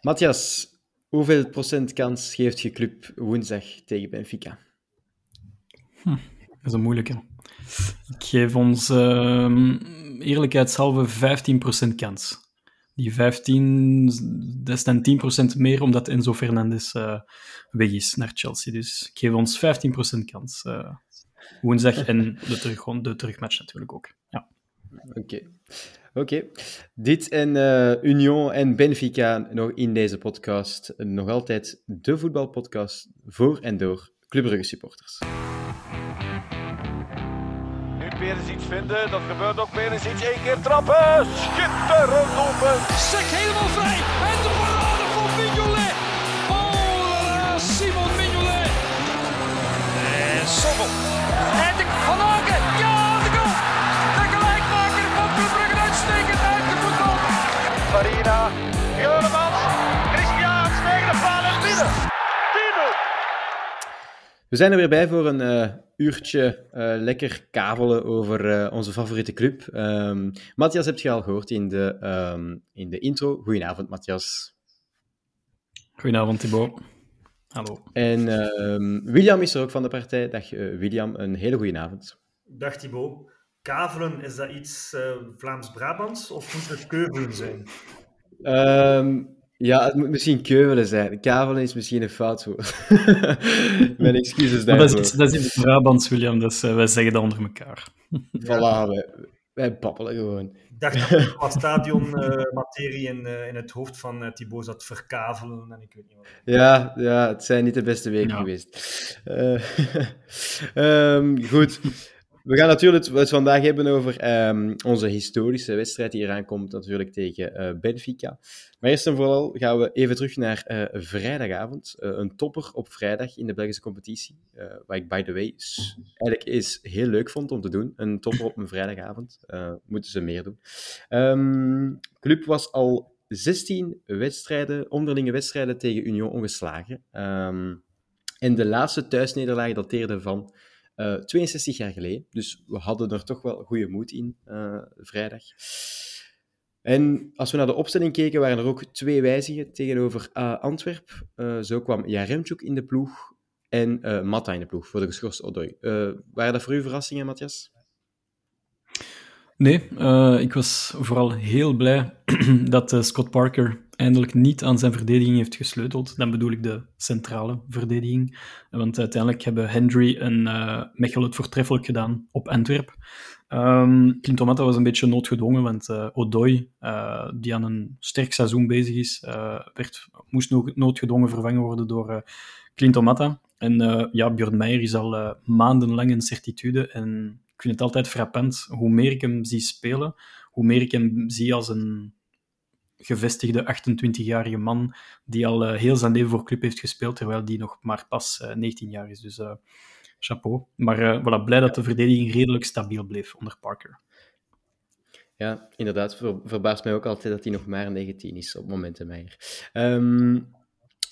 Matthias, hoeveel procent kans geeft je club woensdag tegen Benfica? Hm, dat is een moeilijke. Ik geef ons uh, eerlijkheidshalve 15% kans. Die 15, dat is dan 10% meer omdat Enzo Fernandez uh, weg is naar Chelsea. Dus ik geef ons 15% kans. Uh, woensdag en de, terug, de terugmatch natuurlijk ook. Ja. Oké. Oké. Dit en uh, Union en Benfica nog in deze podcast. Nog altijd de voetbalpodcast voor en door Club Brugge supporters. Nu iets vinden, dat gebeurt ook iets. Eén keer trappen, schitterend open. Sek helemaal vrij en de parade van Mignolet. Oh, Simon Mignolet. En Sommel. En de Van Aken, Juremans, Christian, tegen de paal en binnen. We zijn er weer bij voor een uh, uurtje uh, lekker kavelen over uh, onze favoriete club. Um, Matthias heb je al gehoord in de, um, in de intro. Goedenavond, Matthias. Goedenavond, Thibaut. Hallo. En um, William is er ook van de partij. Dag William, een hele goede avond. Dag Thibaut. Kavelen, is dat iets Vlaams-Brabants of moet het keuvelen zijn? Ja, het moet misschien keuvelen zijn. Kavelen is misschien een fout woord. Mijn excuses daarvoor. Dat is, dat is in Brabants, William, dus uh, wij zeggen dat onder elkaar. voilà, wij, wij babbelen gewoon. Ik dacht dat er wat stadionmaterie uh, in, uh, in het hoofd van uh, Thibaut zat verkavelen en ik weet niet wat. Ja, ja, het zijn niet de beste weken ja. geweest. um, goed. We gaan natuurlijk het vandaag hebben over um, onze historische wedstrijd die eraan komt, natuurlijk tegen uh, Benfica. Maar eerst en vooral gaan we even terug naar uh, vrijdagavond. Uh, een topper op vrijdag in de Belgische competitie. wat ik, by the way, eigenlijk is heel leuk vond om te doen. Een topper op een vrijdagavond. moeten ze meer doen. Um, club was al 16 wedstrijden, onderlinge wedstrijden tegen Union ongeslagen. Um, en de laatste thuisnederlaag dateerde van uh, eh, 62 jaar geleden. Dus we hadden er toch wel goede moed in uh, vrijdag. En als we naar de opstelling keken, waren er ook twee wijzigingen tegenover uh, Antwerp. zo kwam Jaremchuk in de ploeg en Matta in de ploeg voor de geschorste Odoi. waren dat voor u verrassingen, Matthias? Nee, ik was vooral heel blij dat Scott Parker eindelijk niet aan zijn verdediging heeft gesleuteld. Dan bedoel ik de centrale verdediging. Want uiteindelijk hebben Hendry en uh, het voortreffelijk gedaan op Antwerp. Um, Clinton was een beetje noodgedwongen, want uh, Odoi, uh, die aan een sterk seizoen bezig is, werd, moest noodgedwongen vervangen worden door Clinton Matta. En ja, Björn Meijer is al maandenlang een certitude en ik vind het altijd frappant. Hoe meer ik hem zie spelen, hoe meer ik hem zie als een gevestigde 28-jarige man die al uh, heel zijn leven voor club heeft gespeeld, terwijl die nog maar pas uh, 19 jaar is. Dus uh, chapeau. Maar voilà, blij dat de verdediging redelijk stabiel bleef onder Parker. Ja, inderdaad. Ver, verbaast mij ook altijd dat hij nog maar 19 is op momenten, Meijer. Um,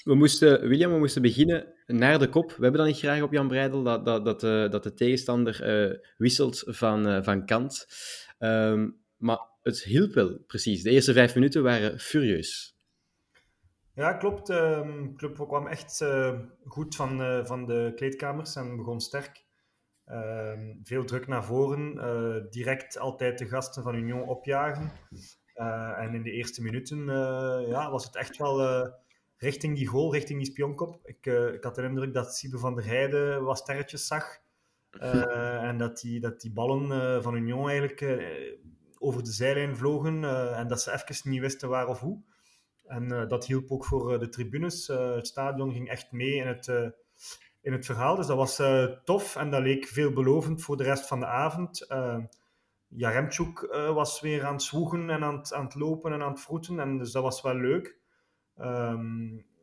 we moesten, William, we moesten beginnen naar de kop. We hebben dan niet graag op Jan Breidel dat, dat, dat, uh, dat de tegenstander uh, wisselt van, uh, van kant. Um, maar het hielp wel, precies. De eerste vijf minuten waren furieus. Ja, klopt. De club kwam echt goed van, van de kleedkamers en begon sterk. Um, veel druk naar voren. direct altijd de gasten van Union opjagen. en in de eerste minuten ja, was het echt wel richting die goal, richting die spionkop. Ik, ik had de indruk dat Siebe van der Heijden wat sterretjes zag. En dat die, dat die ballen van Union eigenlijk over de zijlijn vlogen. en dat ze even niet wisten waar of hoe. En dat hielp ook voor de tribunes. het stadion ging echt mee in het, in het verhaal. Dus dat was tof en dat leek veelbelovend voor de rest van de avond. Jaremchuk was weer aan het zwoegen en aan het, aan het lopen en aan het vroeten. En dus dat was wel leuk.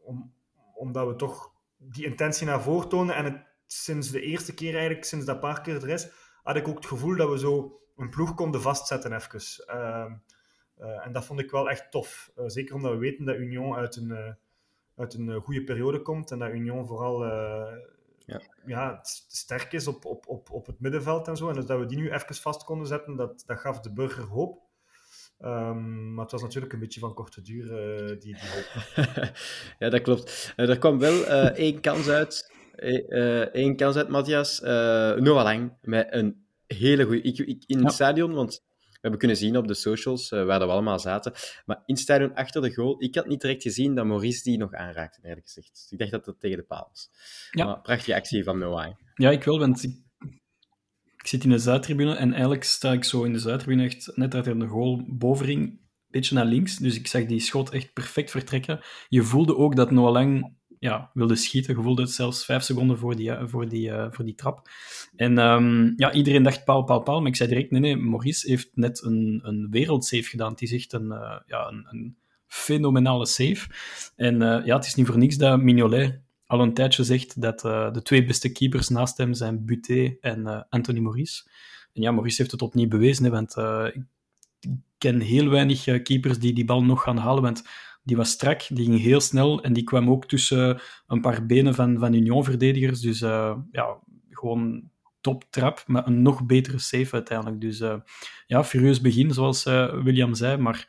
Om, omdat we toch die intentie naar voren tonen. En het, sinds de eerste keer, eigenlijk, sinds dat paar keer er is, had ik ook het gevoel dat we zo een ploeg konden vastzetten even. Uh, uh, en dat vond ik wel echt tof. Uh, zeker omdat we weten dat Union uit een, uh, uit een goede periode komt. En dat Union vooral ja. Ja, sterk is op, op, op, op het middenveld en zo. En dus dat we die nu even vast konden zetten, dat, dat gaf de burger hoop. Ehm, maar het was natuurlijk een beetje van korte duur, uh, die, die hoop. ja, dat klopt. Er kwam wel uh, één kans uit. één kans uit, Matthias. Noah Lang, met een hele goede... Ik, ik, in het stadion, want we hebben kunnen zien op de socials, waar we allemaal zaten. Maar in het stadion achter de goal, ik had niet direct gezien dat Maurice die nog aanraakte, eerlijk gezegd. ik dacht dat dat tegen de paal was. Ja. Maar prachtige actie van Noah. Ja, ik wil, want ik, ik zit in de Zuidtribune en eigenlijk sta ik zo in de Zuidtribune echt net uit de goal bovenring, een beetje naar links. Dus ik zag die schot echt perfect vertrekken. Je voelde ook dat Noah Lang ja, wilde schieten. Je voelde het zelfs vijf seconden voor die, voor die, uh, voor die trap. En um, ja, iedereen dacht paal, paal, paal. Maar ik zei direct, nee, nee, Maurice heeft net een, een wereldsave gedaan. Het is echt een, uh, ja, een, een fenomenale save. En ja, het is niet voor niks dat Mignolet al een tijdje zegt dat de twee beste keepers naast hem zijn Buté en Anthony Maurice. En ja, Maurice heeft het opnieuw bewezen, want ik ken heel weinig keepers die die bal nog gaan halen, want die was strak, die ging heel snel en die kwam ook tussen een paar benen van, van Union-verdedigers. Dus ja, gewoon top trap, maar een nog betere save uiteindelijk. Dus ja, furieus begin, zoals William zei, maar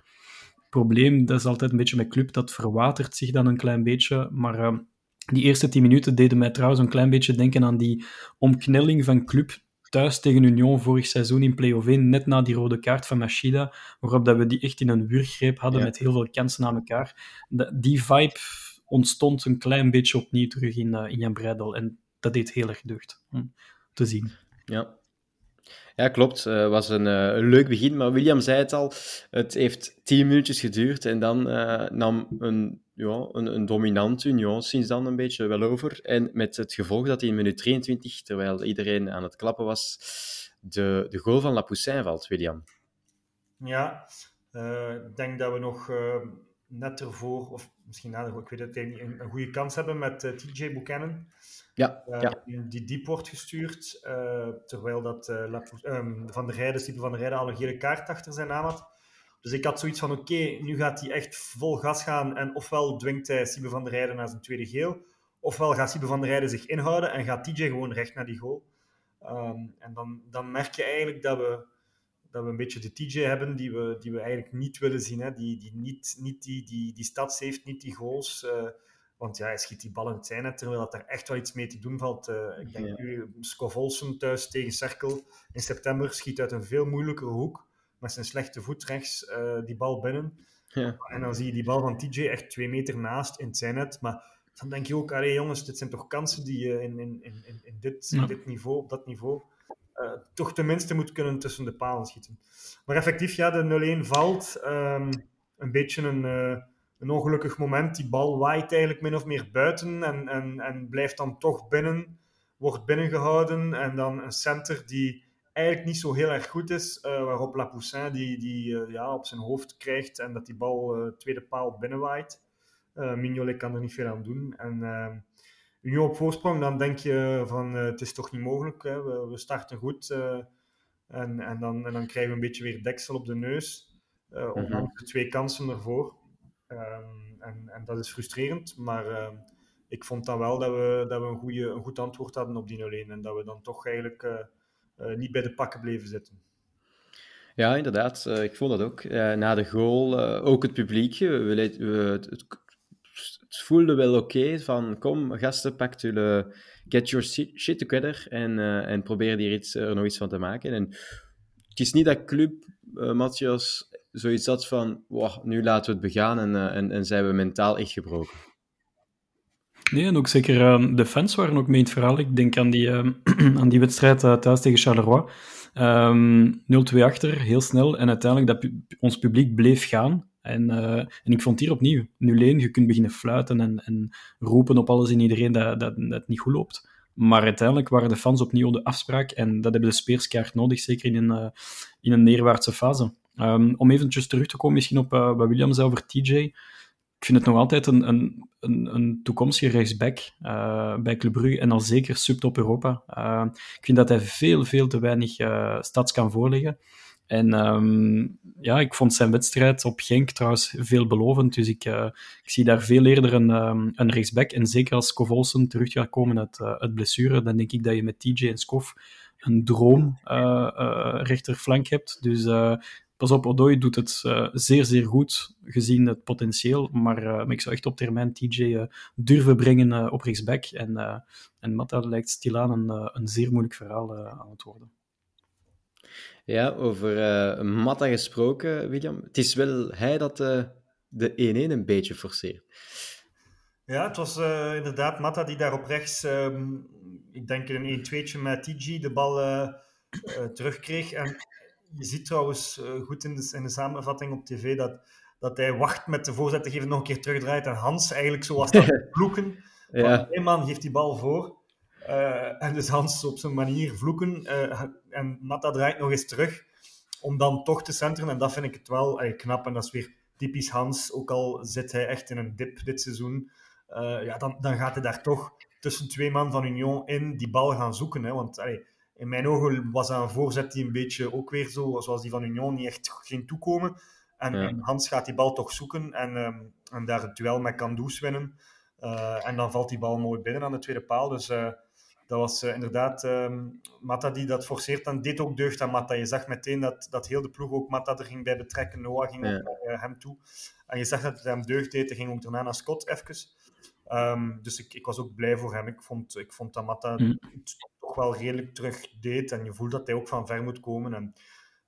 probleem, dat is altijd een beetje met club, dat verwatert zich dan een klein beetje, maar die eerste tien minuten deden mij trouwens een klein beetje denken aan die omknelling van club thuis tegen Union vorig seizoen in play-off 1, net na die rode kaart van Machida, waarop dat we die echt in een wurggreep hadden met heel veel kansen aan elkaar. die vibe ontstond een klein beetje opnieuw terug in, uh, in Jan Breidel en dat deed heel erg deugd om te zien. Ja, ja, klopt. Het uh, was een, uh, een, leuk begin, maar William zei het al, het heeft tien minuutjes geduurd en dan uh, nam een, ja, een, een dominant Union sinds dan een beetje wel over. En met het gevolg dat hij in minuut 23, terwijl iedereen aan het klappen was, de, de goal van Lapoussin valt, William. Ja, ik denk dat we nog net ervoor, of misschien nader, ik weet het niet, een, een goede kans hebben met TJ Buchanan. Ja, uh, ja. Die diep wordt gestuurd, uh, terwijl dat, uh, Van de Rijden, Stipe van de Rijden, al een gele kaart achter zijn naam had. Dus ik had zoiets van, oké, nu gaat hij echt vol gas gaan en ofwel dwingt hij Siebe van der Rijden naar zijn tweede geel, ofwel gaat Siebe van der Rijden zich inhouden en gaat TJ gewoon recht naar die goal. Um, en dan, dan merk je eigenlijk dat we, dat we een beetje de TJ hebben die we, die we eigenlijk niet willen zien. Hè? Die, die niet, niet die, die, die stads heeft, niet die goals. Uh, want ja, hij schiet die bal in het zijnet, terwijl dat er echt wel iets mee te doen valt. Uh, ik denk ja. nu, Scov thuis tegen Cerkel in september schiet uit een veel moeilijkere hoek, met zijn slechte voet rechts uh, die bal binnen. Ja. En dan zie je die bal van TJ echt twee meter naast in het zijnet. Maar dan denk je ook, allee jongens, dit zijn toch kansen die je in, in, in, in, dit, ja. dit niveau, op dat niveau, uh, toch tenminste moet kunnen tussen de palen schieten. Maar effectief, ja, de 0-1 valt. Um, een beetje een een ongelukkig moment. Die bal waait eigenlijk min of meer buiten en, en, en blijft dan toch binnen, wordt binnengehouden. En dan een center die eigenlijk niet zo heel erg goed is, uh, waarop Lapoussin die, die uh, ja, op zijn hoofd krijgt en dat die bal uh, tweede paal binnenwaait. Uh, Mignolet kan er niet veel aan doen. En nu op voorsprong, dan denk je van het is toch niet mogelijk. Hè? We, we starten goed en, en, dan, en dan krijgen we een beetje weer deksel op de neus. ondanks mm -hmm. twee kansen ervoor. Um, en, en, dat is frustrerend, maar uh, ik vond dan wel dat we, dat we een, goede, een goed antwoord hadden op die 0-1 en dat we dan toch eigenlijk uh, uh, niet bij de pakken bleven zitten. Ja, inderdaad. ik vond dat ook. na de goal, ook het publiek. We, we, het, het, voelde wel oké van kom, gasten, pak jullie, get your shit together en, en probeer hier iets, er nog iets van te maken. En het is niet dat club, Matthias, zoiets had van, wow, nu laten we het begaan en, uh, en, en zijn we mentaal echt gebroken. Nee, en ook zeker uh, de fans waren ook mee in het verhaal. Ik denk aan die, uh, aan die wedstrijd uh, thuis tegen Charleroi. Um, 0-2 achter, heel snel. En uiteindelijk dat ons publiek bleef gaan. En, en ik vond hier opnieuw, 0-1, je kunt beginnen fluiten en, en roepen op alles en iedereen dat, dat, dat het niet goed loopt. Maar uiteindelijk waren de fans opnieuw de afspraak en dat hebben de speerskaart nodig, zeker in een, in een neerwaartse fase. Um, om eventjes terug te komen misschien op uh, wat William zei over TJ. Ik vind het nog altijd een, een, een, een toekomstige rechtsback uh, bij Club Brugge en al zeker subtop Europa. Uh, ik vind dat hij veel, veel te weinig stads kan voorleggen. En um, ja, ik vond zijn wedstrijd op Genk trouwens veelbelovend. Dus ik, ik zie daar veel eerder een, um, een rechtsback. En zeker als Kovolsen terug gaat komen uit, uh, blessure, dan denk ik dat je met TJ en Skof een droom rechterflank hebt. Dus pas op, Odoi doet het uh, zeer, zeer goed, gezien het potentieel. Maar, uh, maar ik zou echt op termijn TJ uh, durven brengen op rechtsback. En, en Matta lijkt stilaan een, een zeer moeilijk verhaal aan het worden. Ja, over Matta gesproken, William. Het is wel hij dat de 1-1 een beetje forceert. Ja, het was uh, inderdaad Matta die daar op rechts, um, ik denk een 1-2'tje met TG, de bal uh, uh, terugkreeg. En je ziet trouwens goed in de, in de samenvatting op tv dat, dat hij wacht met de voorzet te geven, nog een keer terugdraait. En Hans eigenlijk zoals dat vloeken. ja. Een man geeft die bal voor. en dus Hans op zijn manier vloeken. en Matta draait nog eens terug om dan toch te centeren. En dat vind ik het wel knap. En dat is weer typisch Hans. Ook al zit hij echt in een dip dit seizoen. Ja, dan, dan gaat hij daar toch tussen twee man van Union in die bal gaan zoeken. Hè? Want allee, in mijn ogen was dat een voorzet die een beetje ook weer zo, zoals die van Union, niet echt ging toekomen. En, ja. en Hans gaat die bal toch zoeken en, um, en daar het duel met Kandoes winnen. Uh, en dan valt die bal mooi binnen aan de tweede paal. Dus uh, dat was uh, inderdaad um, Matta die dat forceert. En dit ook deugd aan Matta. Je zag meteen dat, dat heel de ploeg ook Matta er ging bij betrekken. Noah ging ja. ook naar hem toe. En je zag dat het hem deugd deed. Hij ging ook daarna naar Scott even. Um, dus ik, ik, was ook blij voor hem. Ik vond, ik vond dat Matta mm. het wel redelijk terug deed. En je voelt dat hij ook van ver moet komen. En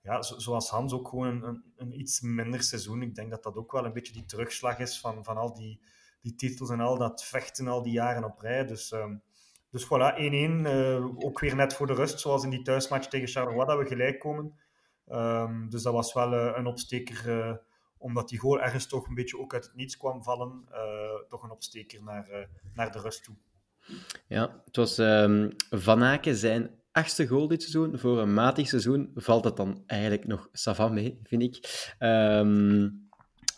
ja, zo, zoals Hans ook gewoon een, een, een, iets minder seizoen. Ik denk dat dat ook wel een beetje die terugslag is van, van al die, die titels en al dat vechten al die jaren op rij. Dus, um, dus voilà, 1-1. Uh, ook weer net voor de rust, zoals in die thuismatch tegen Charleroi, dat we gelijk komen. Um, dus dat was wel uh, een opsteker... Uh, omdat die goal ergens toch een beetje ook uit het niets kwam vallen, toch een opsteker naar, naar de rust toe. Ja, het was um, Van Aken zijn achtste goal dit seizoen. Voor een matig seizoen valt het dan eigenlijk nog savant mee, vind ik. Um,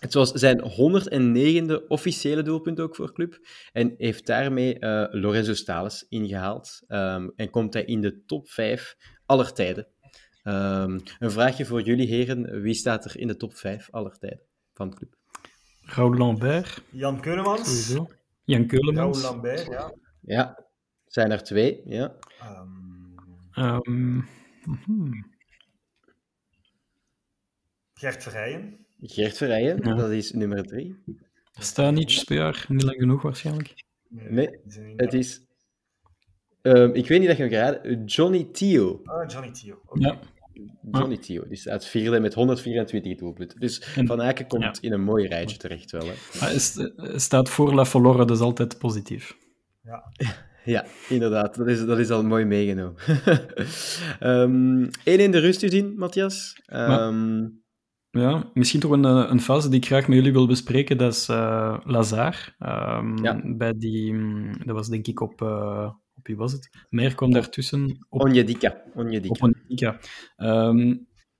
het was zijn 109e officiële doelpunt ook voor club. En heeft daarmee uh, Lorenzo Stales ingehaald. Um, en komt hij in de top 5 aller tijden. Um, een vraagje voor jullie heren. Wie staat er in de top 5 aller tijden van de club? Raoul Lambert. Jan Keulemans. Jan Keulemans. Raoul Lambert, ja. Ja, zijn er twee, ja. Um... Um, hmm. Gert Verrijen. Gert Verrijen, ja. dat is nummer drie. Stanic, speler, niet lang genoeg waarschijnlijk. Nee, nee het is... Um, ik weet niet dat je hem geraden Johnny Tio. Oh, Johnny Tio. Okay. Ja. Johnny Tio, die staat vierde met 124 doelpunten. Dus en, Van Aken komt ja. in een mooi rijtje terecht wel. Hè. Hij staat voor La Folora, dus altijd positief. Ja. Ja, inderdaad. Dat is, dat is al mooi meegenomen. um, 1 in de rust zien, Matthias. Um, ja, misschien toch een, een fase die ik graag met jullie wil bespreken. Dat is uh, Lazar. Um, ja. Bij die, dat was denk ik op... Uh, op wie was het? Meer kwam daartussen. Op Onjedika. Onjedika. Op Onjedika.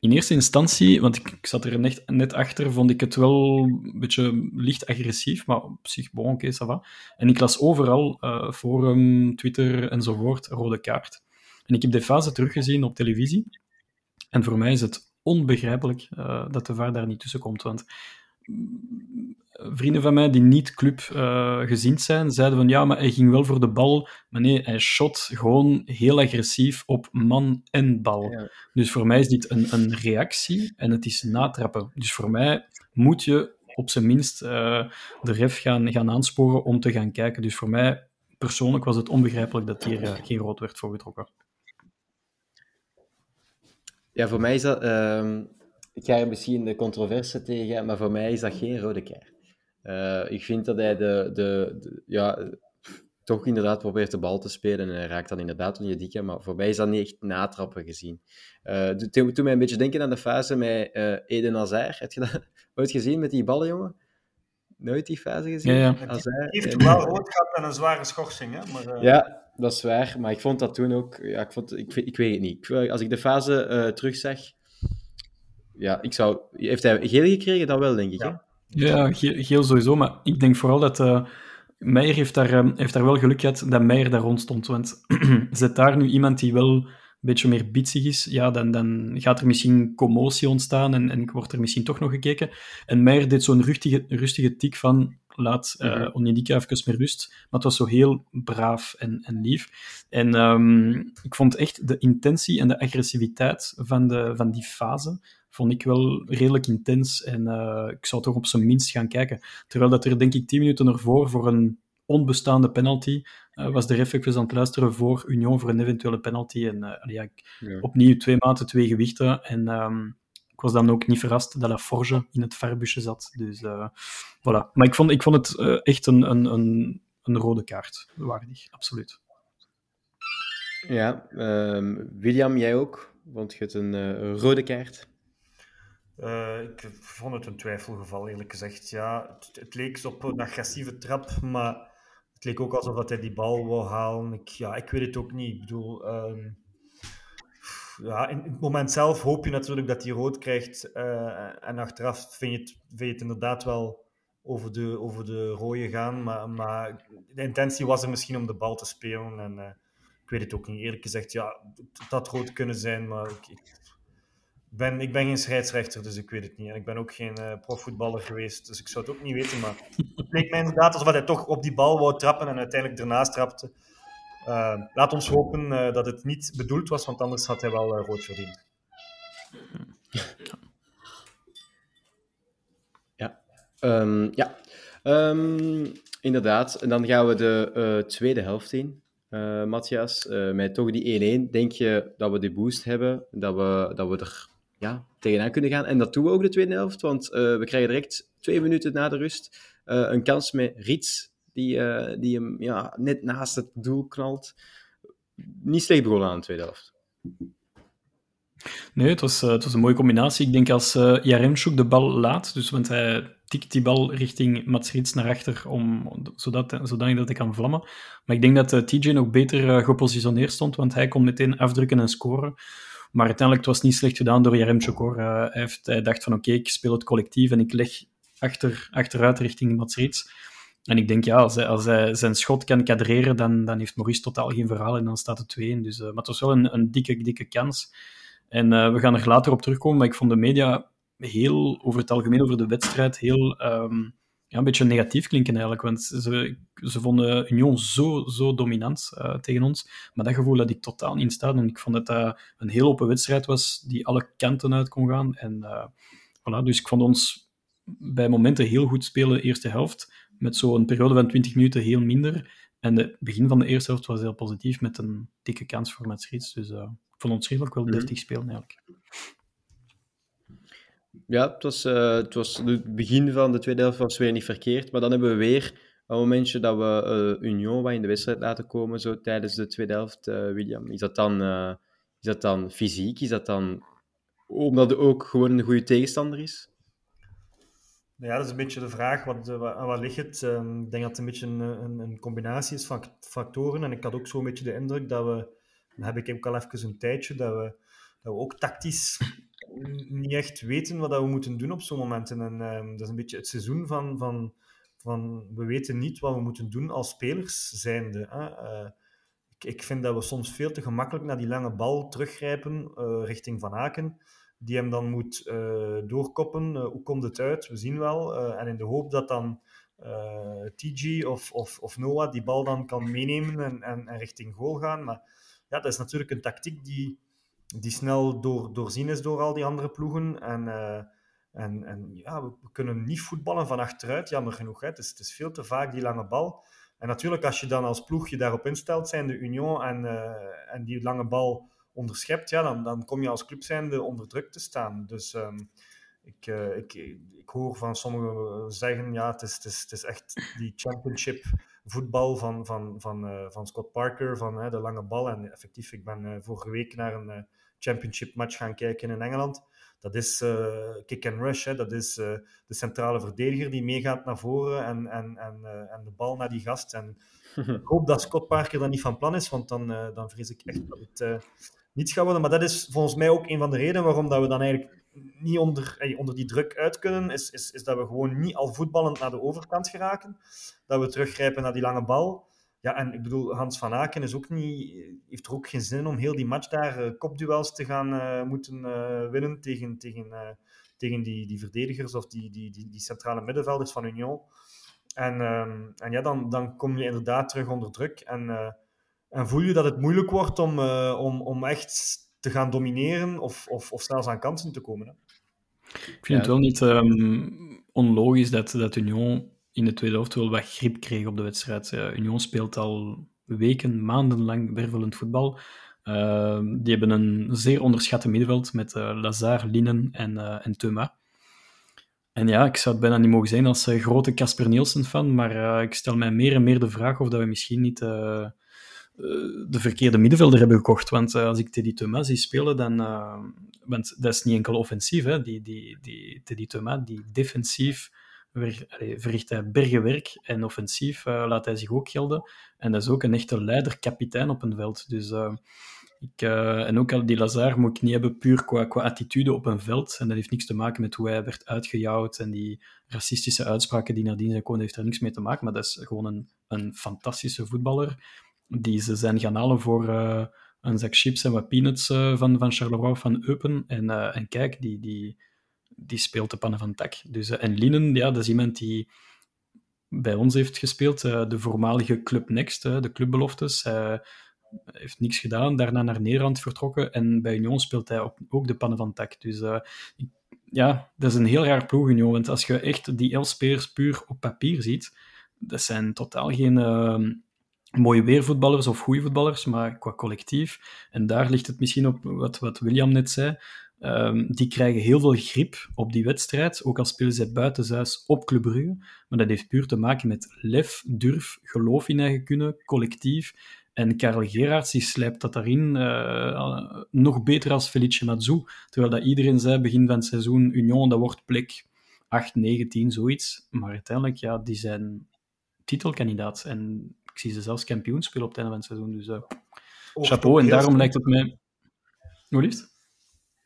In eerste instantie, want ik, zat er net, net, achter, vond ik het wel een beetje licht agressief, maar op zich, bon, oké, okay. En ik las overal, uh, forum, Twitter enzovoort, rode kaart. En ik heb de fase teruggezien op televisie. En voor mij is het onbegrijpelijk uh, dat de VAR daar niet tussen komt. Want vrienden van mij die niet club uh, gezind zijn, zeiden van ja, maar hij ging wel voor de bal. Maar nee, hij shot gewoon heel agressief op man en bal. Ja. Dus voor mij is dit een, een reactie en het is natrappen. Dus voor mij moet je op zijn minst uh, de ref gaan, gaan aansporen om te gaan kijken. Dus voor mij persoonlijk was het onbegrijpelijk dat hier uh, geen rood werd voorgetrokken. Ja, voor mij is dat... Uh, ik ga er misschien de controverse tegen, maar voor mij is dat geen rode kaart. Uh, ik vind dat hij de, de, de, ja, toch inderdaad probeert de bal te spelen en hij raakt dan inderdaad on je dikke, maar voor mij is dat niet echt natrappen gezien. Uh, toen, toen mij een beetje denken aan de fase met uh, Eden Hazard. Heb je dat ooit gezien met die ballen, jongen? Nooit die fase gezien? Ja, ja. Hazard, die heeft wel rood gehad en een zware schorsing, hè? Maar, Ja, dat is waar, maar ik vond dat toen ook... Ja, ik, vond, ik, ik weet het niet. Als ik de fase terugzag, ja, ik zou... Heeft hij geel gekregen? Dat wel, denk ik, ja. hè? Ja, geel sowieso, maar ik denk vooral dat uh, Meijer heeft daar, uh, heeft daar wel geluk gehad dat Meijer daar rond stond. Want zet daar nu iemand die wel een beetje meer bitsig is, ja, dan, dan gaat er misschien commotie ontstaan en, en wordt er misschien toch nog gekeken. En Meijer deed zo'n rustige, rustige tik van laat uh, mm -hmm. Even meer rust. Maar het was zo heel braaf en, en lief. En um, ik vond echt de intentie en de agressiviteit van, de, van die fase vond ik wel redelijk intens. En uh, ik zou toch op zijn minst gaan kijken. Terwijl dat er, denk ik, tien minuten ervoor voor een onbestaande penalty uh, was de ref even aan het luisteren voor Union voor een eventuele penalty. En uh, ja, ja. opnieuw twee maten, twee gewichten. En um, ik was dan ook niet verrast dat La Forge in het verbusje zat. Dus voilà. Maar ik vond, ik vond het echt een, een, een, een, rode kaart waardig, absoluut. Ja, um, William, jij ook? Want je hebt een uh, rode kaart. Ik vond het een twijfelgeval, eerlijk gezegd. Ja, het, leek op een agressieve trap, maar het leek ook alsof hij die bal wou halen. Ik, ja, ik weet het ook niet. Ik bedoel, um, ja, in, het moment zelf hoop je natuurlijk dat hij rood krijgt. Uh, en achteraf vind je, het, vind je het inderdaad wel over de, over de rode gaan. Maar, maar de intentie was er misschien om de bal te spelen. En uh, ik weet het ook niet. Eerlijk gezegd, ja, het had rood kunnen zijn. Maar ik, ben, ik ben geen scheidsrechter, dus ik weet het niet. En ik ben ook geen uh, profvoetballer geweest, dus ik zou het ook niet weten. Maar het leek mij inderdaad alsof hij toch op die bal wou trappen en uiteindelijk ernaast trapte. Uh, laat ons hopen uh, dat het niet bedoeld was, want anders had hij wel rood verdiend. Ja, um, ja. Um, inderdaad. En dan gaan we de tweede helft in. Matthias, met toch die 1-1, denk je dat we de boost hebben, dat we, dat we er ja, tegenaan kunnen gaan. En dat doen we ook de tweede helft, want we krijgen direct twee minuten na de rust een kans met Riets die, uh, die hem ja, net naast het doel knalt. Niet slecht begonnen aan de tweede helft. Nee, het was, het was een mooie combinatie. Ik denk als uh, Jaremchuk de bal laat, dus want hij tikt die bal richting Mats Rits naar achter, om, zodat, zodat dat hij kan vlammen. Maar ik denk dat TJ nog beter gepositioneerd stond, want hij kon meteen afdrukken en scoren. Maar uiteindelijk het was niet slecht gedaan door Jaremchuk. Hoor. hij, heeft, hij dacht van oké, ik speel het collectief en ik leg achter, achteruit richting Mats Rits. En ik denk, ja, als hij, als zijn schot kan kadreren, dan, dan heeft Maurice totaal geen verhaal en dan staat het 2 Dus, uh, maar het was wel een, een dikke, dikke kans. En uh, we gaan er later op terugkomen, maar ik vond de media heel, over het algemeen over de wedstrijd, heel um, ja, een beetje negatief klinken eigenlijk. Want ze, ze vonden Union zo, zo dominant uh, tegen ons. Maar dat gevoel had ik totaal niet in staat. En ik vond dat dat een heel open wedstrijd was, die alle kanten uit kon gaan. En voilà, dus ik vond ons bij momenten heel goed spelen, eerste helft met zo'n periode van 20 minuten heel minder. En het begin van de eerste helft was heel positief met een dikke kans voor Mats Dus uh, ik vond ons redelijk wel mhm. deftig spelen eigenlijk. Ja, het was, uh, het was het begin van de tweede helft was weer niet verkeerd. Maar dan hebben we weer een momentje dat we uh, Union wat in de wedstrijd laten komen zo tijdens de tweede helft, William. Is dat, dan, is dat dan fysiek? Is dat dan omdat het ook gewoon een goede tegenstander is? Ja, dat is een beetje de vraag, wat, eh, wat ligt het? Um, ik denk dat het een beetje een, een, een, combinatie is van factoren. En ik had ook zo'n beetje de indruk dat we, dan heb ik ook al even een tijdje, dat we, dat we ook tactisch niet echt weten wat we moeten doen op zo'n momenten. En um, dat is een beetje het seizoen van, van, van we weten niet wat we moeten doen als spelers zijnde. Hè? Uh, ik, ik vind dat we soms veel te gemakkelijk naar die lange bal teruggrijpen uh, richting Van Aken die hem dan moet uh, doorkoppen. Hoe komt het uit? We zien wel. En in de hoop dat dan TG of, of, of Noah die bal dan kan meenemen en, en, en, richting goal gaan. Maar ja, dat is natuurlijk een tactiek die, die snel door, doorzien is door al die andere ploegen. En, en, en ja, we, kunnen niet voetballen van achteruit, jammer genoeg. Hè. Het, is, het is veel te vaak die lange bal. En natuurlijk, als je dan als ploeg je daarop instelt, zijn de Union en, en die lange bal onderschept, ja, dan, dan kom je als club zijnde onder druk te staan. Dus um, ik, uh, ik, ik hoor van sommigen zeggen, ja, het is, het is, het is echt die championship voetbal van, van, van, uh, van Scott Parker, van de lange bal. En effectief, ik ben vorige week naar een championship match gaan kijken in Engeland. Dat is kick and rush, hè. dat is de centrale verdediger die meegaat naar voren en, en, en, en de bal naar die gast. En ik hoop dat Scott Parker dat niet van plan is, want dan, dan vrees ik echt dat het niets gaat worden. Maar dat is volgens mij ook een van de redenen waarom dat we dan eigenlijk niet onder, onder die druk uit kunnen, is, is, is dat we gewoon niet al voetballend naar de overkant geraken. Dat we teruggrijpen naar die lange bal. Ja, en ik bedoel, Hans van Aken is ook niet, heeft er ook geen zin om heel die match daar uh, kopduels te gaan uh, moeten winnen tegen, tegen, tegen die, die verdedigers of die, die, die, die centrale middenvelders van Union. En, um, en ja, dan, dan kom je inderdaad terug onder druk. En en voel je dat het moeilijk wordt om, om, om echt te gaan domineren of, of, of zelfs aan kansen te komen? Hè? Ik vind het wel niet ehm, onlogisch dat, dat Union in de tweede helft wel wat grip kreeg op de wedstrijd. Union speelt al weken, maandenlang wervelend voetbal. Ehm, die hebben een zeer onderschatte middenveld met uh, Lazar, Linen en, uh, en. En ja, ik zou het bijna niet mogen zijn als uh, grote Casper Nielsen-fan, maar ik stel mij meer en meer de vraag of dat we misschien niet de verkeerde middenvelder hebben gekocht. Want als ik Teddy Thomas zie spelen, dan... want dat is niet enkel offensief, hè. Die, die, die Teddy Thomas, die defensief verricht hij bergenwerk en offensief laat hij zich ook gelden. En dat is ook een echte leider-kapitein op een veld. Dus ik, en ook al die Lazar moet ik niet hebben puur qua, qua attitude op een veld. En dat heeft niks te maken met hoe hij werd uitgejouwd en die racistische uitspraken die nadien zijn komen, heeft daar niks mee te maken. Maar dat is gewoon een, een fantastische voetballer die ze zijn gaan halen voor uh, een zak chips en wat peanuts uh, van, van Charleroi van Eupen. En, en kijk, die, die, die speelt de pannen van tak. Dus, en Linen, ja, dat is iemand die bij ons heeft gespeeld, de voormalige Club Next, de clubbeloftes heeft niks gedaan, daarna naar Nederland vertrokken en bij Union speelt hij ook de pannen van tak. Dus ja, dat is een heel raar ploeg, Union, want als je echt die elf spelers puur op papier ziet, dat zijn totaal geen mooie weervoetballers of goede voetballers, maar qua collectief. En daar ligt het misschien op wat, wat William net zei. Um, die krijgen heel veel grip op die wedstrijd, ook al spelen ze buitenshuis op Club Brugge. Maar dat heeft puur te maken met lef, durf, geloof in eigen kunnen, collectief. En Karel Gerards die slijpt dat daarin uh, nog beter als Felice Mazzu. Terwijl dat iedereen zei, begin van het seizoen, Union, dat wordt plek 8, 9, 10, zoiets. Maar uiteindelijk, ja, die zijn titelkandidaat. En ik zie ze zelfs kampioen spelen op het einde van het seizoen. Dus uh, chapeau. En daarom lijkt het mij... Hoe liefst?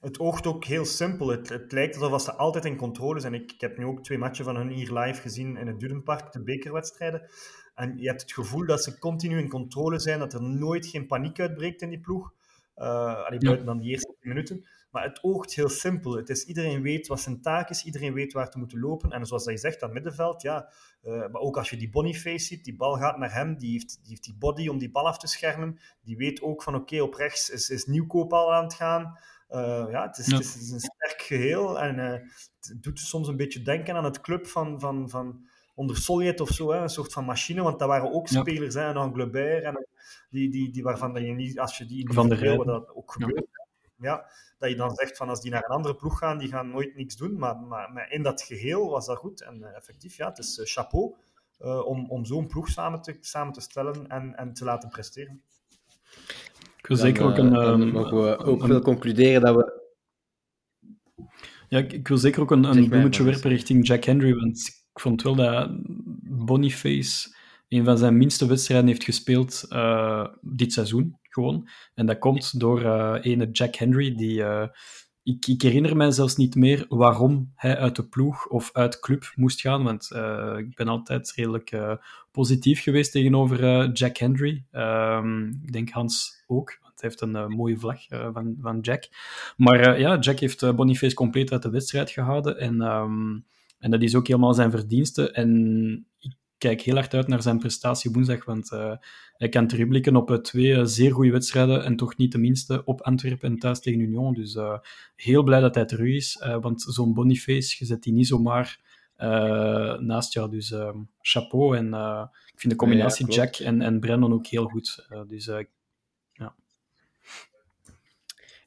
Het oogt ook heel simpel. Het, het lijkt alsof ze altijd in controle zijn. Ik, ik heb nu ook twee matchen van hun hier live gezien in het Durenpark, de bekerwedstrijden. En je hebt het gevoel dat ze continu in controle zijn, dat er nooit geen paniek uitbreekt in die ploeg. Uh, allee, buiten dan die eerste minuten. Maar het oogt heel simpel. Het is, iedereen weet wat zijn taak is, iedereen weet waar te moeten lopen. En zoals je zegt, dat middenveld, ja. Uh, maar ook als je die Boniface ziet, die bal gaat naar hem, die heeft die, heeft die body om die bal af te schermen. Die weet ook van, oké, op rechts is, is Nieuwkoop al aan het gaan. Uh, ja, het is, ja. Het is, een sterk geheel. En het doet soms een beetje denken aan het club van... van, van onder Soljet of zo, hè, een soort van machine, want dat waren ook spelers, hè, een Glebert, en die, die, die, waarvan je niet, als je die van de dat ook gebeurt, ja. Dat je dan zegt van als die naar een andere ploeg gaan, die gaan nooit niks doen, maar, maar, maar in dat geheel was dat goed, en uh, effectief, ja, het is uh, chapeau uh, om, om zo'n ploeg samen te, samen te stellen en, en te laten presteren. Ik wil zeker ook een... Um, mogen we ook wel concluderen dat we... Ja, ik, wil zeker ook een, een bloemetje werpen richting Jack Henry, want ik vond wel dat Boniface een van zijn minste wedstrijden heeft gespeeld uh, dit seizoen, gewoon. En dat komt door uh, ene Jack Henry, die... Uh, ik, ik, herinner mij zelfs niet meer waarom hij uit de ploeg of uit club moest gaan, want ik ben altijd redelijk positief geweest tegenover Jack Henry. Ehm, ik denk Hans ook, want hij heeft een mooie vlag van, van Jack. Maar ja, Jack heeft Boniface compleet uit de wedstrijd gehouden en... Um, en dat is ook helemaal zijn verdienste. En ik kijk heel hard uit naar zijn prestatie woensdag, want uh, hij kan terugblikken op uh, twee uh, zeer goede wedstrijden en toch niet de minste op Antwerpen en thuis tegen Union. Dus heel blij dat hij terug is, want zo'n Boniface, je zet die niet zomaar naast jou. Dus chapeau. En ik vind de combinatie ja, Jack en, en Brandon ook heel goed. dus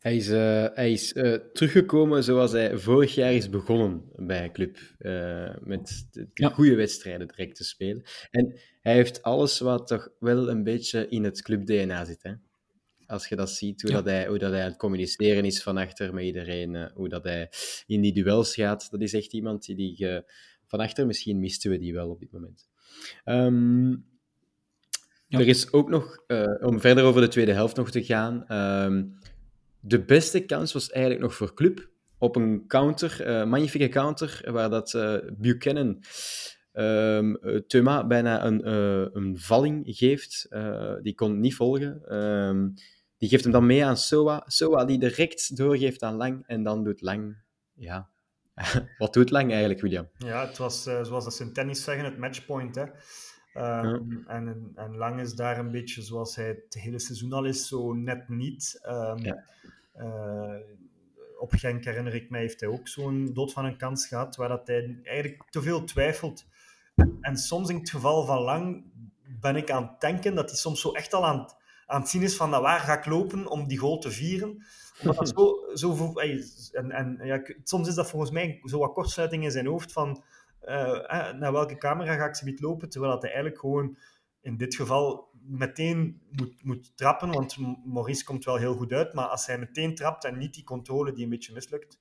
Hij is, uh, hij is uh, teruggekomen zoals hij vorig jaar is begonnen bij Club. Uh, met de, de ja. goede wedstrijden direct te spelen. En hij heeft alles wat toch wel een beetje in het club-DNA zit. Hè? Als je dat ziet, hoe, ja. dat hij, hoe dat hij aan het communiceren is van achter met iedereen. hoe dat hij in die duels gaat. Dat is echt iemand die, die van achter, misschien misten we die wel op dit moment. Um, ja. Er is ook nog, om verder over de tweede helft nog te gaan... Um, de beste kans was eigenlijk nog voor Club. Op een counter, uh, magnifieke counter, waar dat uh, Buchanan um, Thuma bijna een, een valling geeft. die kon niet volgen. Um, die geeft hem dan mee aan Soa. Soa die direct doorgeeft aan Lang en dan doet Lang. Ja. Wat doet Lang eigenlijk, William? Ja, het was zoals dat ze in tennis zeggen, het matchpoint. Hè. Um, ja. en, en Lang is daar een beetje zoals hij het hele seizoen al is, zo net niet. Um, ja. uh, op Genk herinner ik mij, heeft hij ook zo'n dood van een kans gehad, waar dat hij eigenlijk te veel twijfelt. En soms in het geval van Lang ben ik aan het denken dat hij soms zo echt al aan, aan het zien is van nou, waar ga ik lopen om die goal te vieren. Omdat dat zo, zo, en, en ja, soms is dat volgens mij zo wat kortsluiting in zijn hoofd van naar welke camera ga ik ze niet lopen, terwijl dat hij eigenlijk gewoon in dit geval meteen moet, moet trappen, want Maurice komt wel heel goed uit, maar als hij meteen trapt en niet die controle die een beetje mislukt,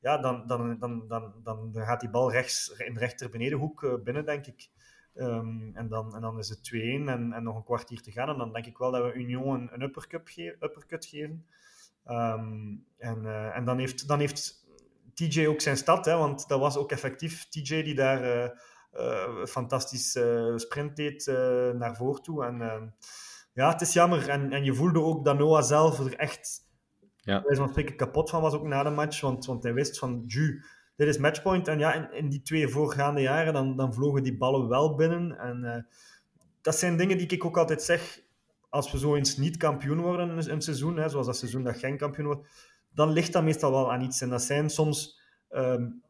ja, dan, dan, dan, dan, dan, gaat die bal rechts in de rechter benedenhoek uh, binnen, denk ik. Um, en, dan, en dan is het 2-1 en, en nog een kwartier te gaan. En dan denk ik wel dat we Union een, een uppercut, ge uppercut geven. Um, en, en dan heeft, dan heeft TJ ook zijn stad, hè, want dat was ook effectief TJ die daar uh, fantastisch uh, sprint deed naar voren toe. En ja, het is jammer. En, en je voelde ook dat Noah zelf er echt ja. wij van spreken kapot van was ook na de match, want, want hij wist van, ju, dit is matchpoint. En ja, in, in, die twee voorgaande jaren, dan, dan vlogen die ballen wel binnen. En dat zijn dingen die ik ook altijd zeg, als we zo eens niet kampioen worden in een seizoen, hè, zoals dat seizoen dat geen kampioen wordt, dan ligt dat meestal wel aan iets. En dat zijn soms um,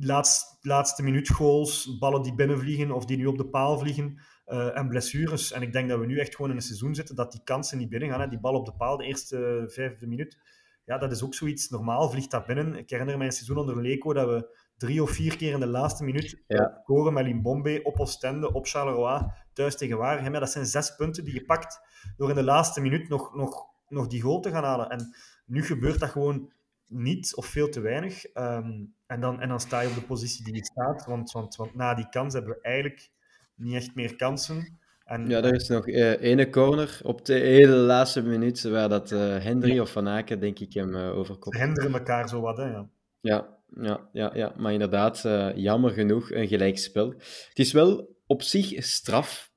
laatst, laatste minuut goals, ballen die binnenvliegen of die nu op de paal vliegen uh, en blessures. En ik denk dat we nu echt gewoon in een seizoen zitten dat die kansen niet binnen gaan. Hè. Die bal op de paal, de eerste vijfde minuut, ja, dat is ook zoiets. Normaal vliegt dat binnen. Ik herinner me een seizoen onder Leco dat we drie of vier keer in de laatste minuut ja. scoren met Limbombe op Ostende, op Charleroi, thuis tegen Waregem. Ja, dat zijn zes punten die je pakt door in de laatste minuut nog, nog, nog die goal te gaan halen. En nu gebeurt dat gewoon niet of veel te weinig. Ehm, en, dan, en dan sta je op de positie die je staat. Want, want, want na die kans hebben we eigenlijk niet echt meer kansen. En, ja, er is nog uh, ene corner op de hele laatste minuut waar dat uh, Hendry of Van Aken, denk ik, hem uh, overkomt. Henderen elkaar zo wat, hè? Ja. Ja, ja, ja, ja. maar inderdaad, jammer genoeg een gelijkspel. Het is wel op zich straf.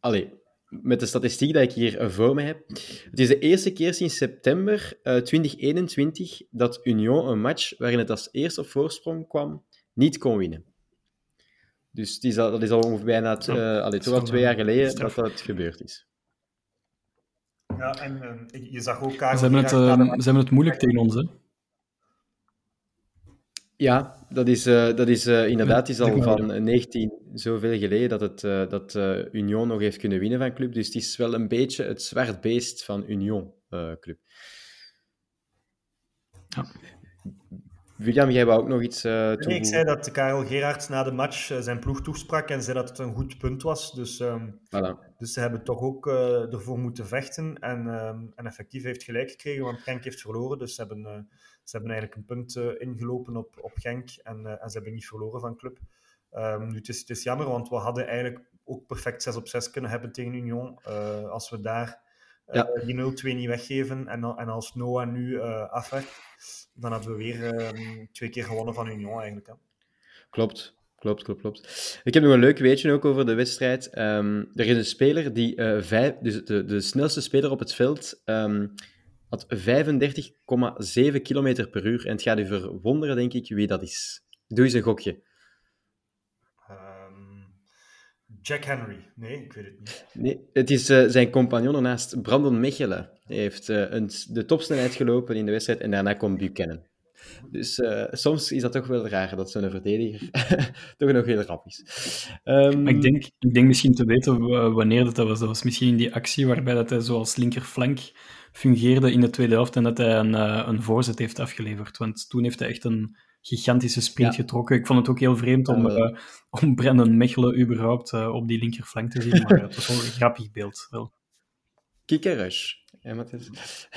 Allee, met de statistiek die ik hier voor me heb. Het is de eerste keer sinds september uh, eh, 2021 dat Union een match waarin het als eerste op voorsprong kwam, niet kon winnen. Dus het is al, dat is al ongeveer bijna uh, allee, toch al twee jaar geleden dat dat gebeurd is. Ja, en uh, je zag ook... Ze hebben, het, ze hebben het moeilijk tegen ons, hè? Ja, dat is, uh, dat is uh, inderdaad is al van 19 zoveel geleden dat, het, uh, dat Union nog heeft kunnen winnen van club. Dus het is wel een beetje het zwart beest van Union club. Ja. William, jij wou ook nog iets uh, nee, ik zei dat Karel Gerards na de match zijn ploeg toesprak en zei dat het een goed punt was. Dus, um, voilà. dus ze hebben toch ook uh, ervoor moeten vechten. En, um, en effectief heeft gelijk gekregen, want Genk heeft verloren. Dus ze hebben ze hebben eigenlijk een punt uh, ingelopen op, op Genk en, uh, en ze hebben niet verloren van club. Um, nu, het, is, het is jammer, want we hadden eigenlijk ook perfect 6 op 6 kunnen hebben tegen Union. Uh, als we daar ja. die 0-2 niet weggeven en, en als Noah nu afwerkt, dan hadden we weer um, twee keer gewonnen van Union eigenlijk. Hè. Klopt. Klopt, klopt, klopt. Ik heb nog een leuk weetje ook over de wedstrijd. Um, er is een speler die uh, vijf, dus de, de snelste speler op het veld, um, had 35,7 km per uur. En het gaat u verwonderen, denk ik, wie dat is. Doe eens een gokje. Um, Jack Henry. Nee, ik weet het niet. Nee, het is uh, zijn compagnon naast Brandon Mechelen. Hij heeft uh, een, de topsnelheid gelopen in de wedstrijd en daarna komt Buchanan. Dus uh, soms is dat toch wel raar dat zo'n verdediger toch nog heel rap is. Um... Ik, denk, ik denk misschien te weten wanneer dat was. Dat was misschien in die actie waarbij dat hij zoals linkerflank fungeerde in de tweede helft en dat hij een, uh, een voorzet heeft afgeleverd. Want toen heeft hij echt een gigantische sprint getrokken. Ik vond het ook heel vreemd om, uh, om Brennan Mechelen überhaupt uh, op die linkerflank te zien, maar het was wel een grappig beeld. Wel. Ja, maar het is...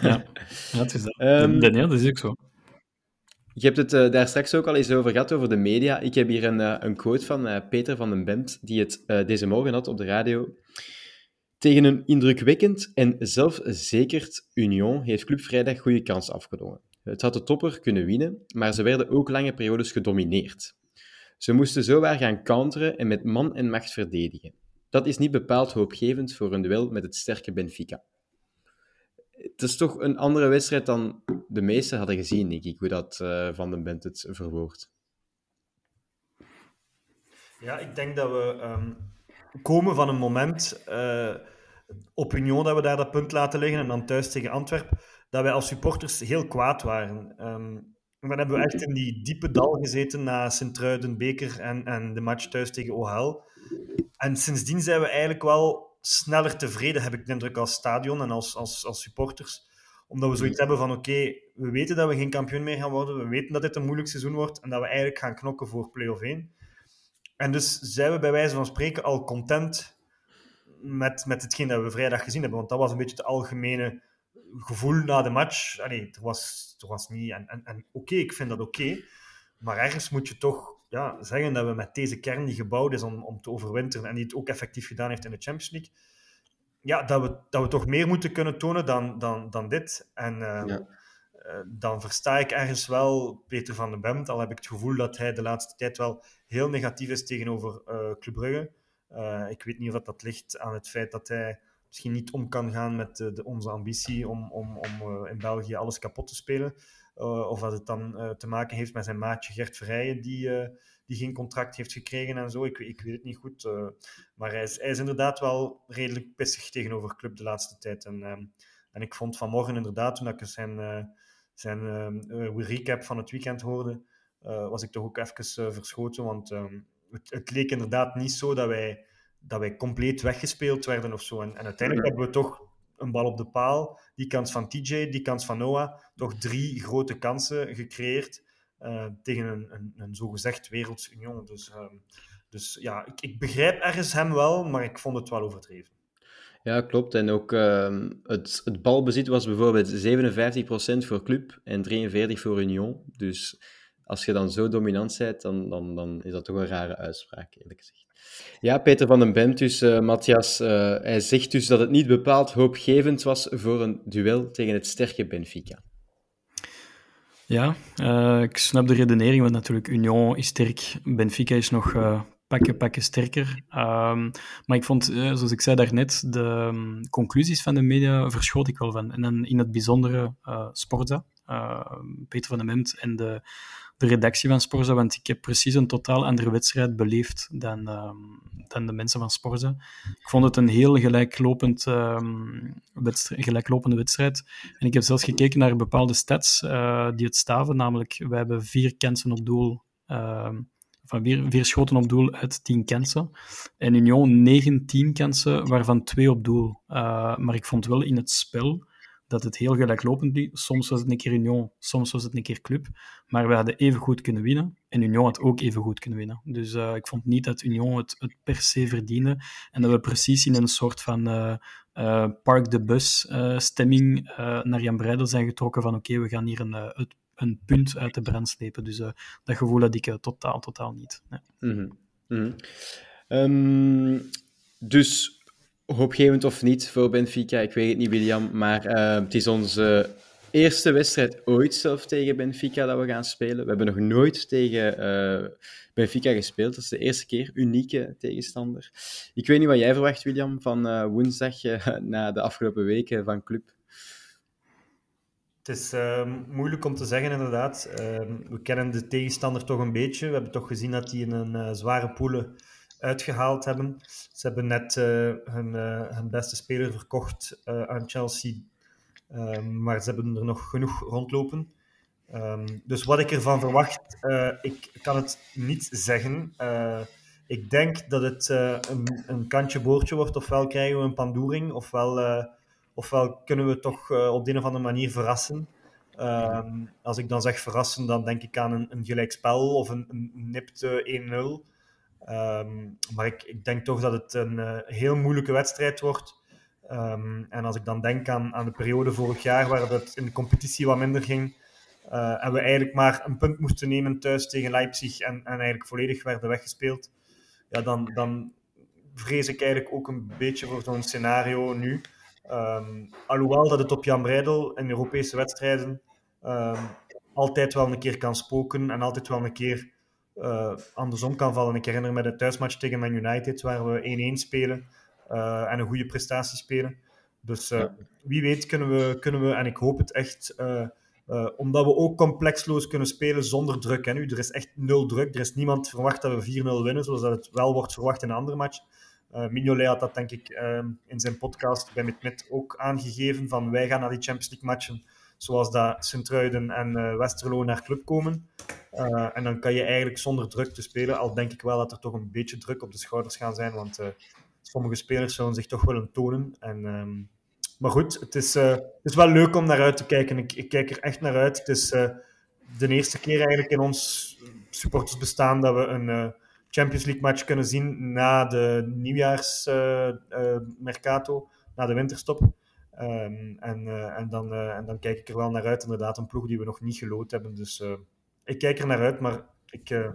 ja, dat is dat. Um, ja, dat is ook zo. Je hebt het daar straks ook al eens over gehad, over de media. Ik heb hier een, een quote van Peter van den Bent, die het deze morgen had op de radio. Tegen een indrukwekkend en zelfverzekerd Union heeft Club Vrijdag goede kans afgedwongen. Het had de topper kunnen winnen, maar ze werden ook lange periodes gedomineerd. Ze moesten zowaar gaan counteren en met man en macht verdedigen. Dat is niet bepaald hoopgevend voor een duel met het sterke Benfica. Het is toch een andere wedstrijd dan de meesten hadden gezien, denk ik, hoe dat uh, Van den Bent het verwoordt. Ja, ik denk dat we um, komen van een moment... Uh op Union dat we daar dat punt laten liggen en dan thuis tegen Antwerpen, dat wij als supporters heel kwaad waren. Ehm, dan hebben we echt in die diepe dal gezeten na Sint-Truiden, Beker en, en de match thuis tegen OHL. En sindsdien zijn we eigenlijk wel sneller tevreden, heb ik de indruk, als stadion en als, als, als supporters. Omdat we zoiets hebben van, oké, we weten dat we geen kampioen meer gaan worden, we weten dat dit een moeilijk seizoen wordt en dat we eigenlijk gaan knokken voor play-off 1. En dus zijn we bij wijze van spreken al content met, met hetgeen dat we vrijdag gezien hebben. Want dat was een beetje het algemene gevoel na de match. Allee, er was, er was niet... En, en, en oké, ik vind dat oké. maar ergens moet je toch ja, zeggen dat we met deze kern die gebouwd is om, om te overwinteren en die het ook effectief gedaan heeft in de Champions League, ja, dat we, dat we toch meer moeten kunnen tonen dan, dan, dan dit. En uh, ja. uh, dan versta ik ergens wel Peter van den Bemt, al heb ik het gevoel dat hij de laatste tijd wel heel negatief is tegenover uh, Club Brugge. Ik weet niet of dat, ligt aan het feit dat hij misschien niet om kan gaan met de, de, onze ambitie om, om, om in België alles kapot te spelen. Of dat het dan te maken heeft met zijn maatje Gert Verrijen, die, die geen contract heeft gekregen en zo. Ik, ik weet het niet goed. maar hij is, hij is inderdaad wel redelijk pissig tegenover Club de laatste tijd. En, ehm, en ik vond vanmorgen inderdaad, toen ik zijn, zijn ehm, recap van het weekend hoorde, was ik toch ook even verschoten. Want um, het, het, leek inderdaad niet zo dat wij, dat wij compleet weggespeeld werden of zo. En, en uiteindelijk hebben we toch een bal op de paal. Die kans van TJ, die kans van Noah. Toch drie grote kansen gecreëerd uh, tegen een, een, een zogezegd werelds Union. Dus, uh, dus ja, ik, ik, begrijp ergens hem wel, maar ik vond het wel overdreven. Ja, klopt. En ook uh, het, het balbezit was bijvoorbeeld 57% voor Club en 43% voor Union. Dus als je dan zo dominant bent, dan, dan, dan is dat toch een rare uitspraak, eerlijk gezegd. Ja, Peter van den Bemt, dus uh, Matthias, uh, hij zegt dus dat het niet bepaald hoopgevend was voor een duel tegen het sterke Benfica. Ja, uh, ik snap de redenering, want natuurlijk Union is sterk, Benfica is nog pakken, pakken sterker. Um, maar ik vond, zoals ik zei daarnet, de um, conclusies van de media verschoot ik wel van. En dan in het bijzondere Sporza, Peter van den Bemt en de redactie van Sporza, want ik heb precies een totaal andere wedstrijd beleefd dan, um, dan de mensen van Sporza. Ik vond het een heel gelijklopend, um, wedstrijd, gelijklopende wedstrijd. En ik heb zelfs gekeken naar bepaalde stats uh, die het staven, namelijk we hebben vier kansen op doel, uh, van vier, vier, schoten op doel uit tien kansen. En Union 19 kansen, waarvan twee op doel. Uh, maar ik vond wel in het spel dat het heel gelijklopend liep. Soms was het een keer Union, soms was het een keer Club. Maar we hadden even goed kunnen winnen. En Union had ook even goed kunnen winnen. Dus uh, ik vond niet dat Union het, het, per se verdiende. En dat we precies in een soort van uh, uh, park de bus stemming naar Jan Breidel zijn getrokken van oké, we gaan hier een, het, een punt uit de brand slepen. Dus dat gevoel had ik totaal, totaal niet. Mm -hmm. um, dus hoopgevend of niet voor Benfica, ik weet het niet, William. Maar uh, het is onze eerste wedstrijd ooit zelf tegen Benfica dat we gaan spelen. We hebben nog nooit tegen uh, Benfica gespeeld. Dat is de eerste keer, unieke tegenstander. Ik weet niet wat jij verwacht, William, van uh, woensdag na de afgelopen weken van club. Het is uh, moeilijk om te zeggen, inderdaad. Ehm, we kennen de tegenstander toch een beetje. We hebben toch gezien dat hij in een zware poelen uitgehaald hebben. Ze hebben net uh, hun, uh, hun, beste speler verkocht uh, aan Chelsea, ehm, maar ze hebben er nog genoeg rondlopen. Um, dus wat ik ervan verwacht, ik kan het niet zeggen. ik denk dat het een, een kantje boordje wordt. Ofwel krijgen we een pandoering, ofwel, ofwel kunnen we toch op de een of andere manier verrassen. Um, als ik dan zeg verrassen, dan denk ik aan een, een gelijkspel of een, een nipte 1-0. Um, maar ik, ik, denk toch dat het een uh, heel moeilijke wedstrijd wordt. Um, en als ik dan denk aan, aan de periode vorig jaar, waar het in de competitie wat minder ging, uh, en we eigenlijk maar een punt moesten nemen thuis tegen Leipzig en, en eigenlijk volledig werden weggespeeld, ja, dan, dan vrees ik eigenlijk ook een beetje voor zo'n scenario nu. Um, alhoewel dat het op Jan Breidel in Europese wedstrijden altijd wel een keer kan spoken en altijd wel een keer uh, andersom kan vallen. Ik herinner me de thuismatch tegen Man United, waar we 1-1 spelen uh, en een goede prestatie spelen. Dus uh, wie weet kunnen we, kunnen we, en ik hoop het echt, omdat we ook complexloos kunnen spelen zonder druk. Hè. Nu, er is echt nul druk. Er is niemand verwacht dat we 4-0 winnen, zoals dat het wel wordt verwacht in een andere match. Uh, Mignolet had dat denk ik in zijn podcast bij Mit ook aangegeven, van wij gaan naar die Champions League matchen zoals dat Sint-Truiden en uh, Westerlo naar club komen. Uh, en dan kan je eigenlijk zonder druk te spelen, al denk ik wel dat er toch een beetje druk op de schouders gaan zijn, want uh, sommige spelers zullen zich toch willen tonen. En, um, maar goed, het is, het is wel leuk om naar uit te kijken. Ik, ik kijk er echt naar uit. Het is de eerste keer eigenlijk in ons supportersbestaan dat we een Champions League match kunnen zien na de nieuwjaarsmercato, na de winterstop. Um, en, uh, en, dan, uh, en dan kijk ik er wel naar uit. Inderdaad, een ploeg die we nog niet gelood hebben. Dus uh, ik kijk er naar uit, maar ik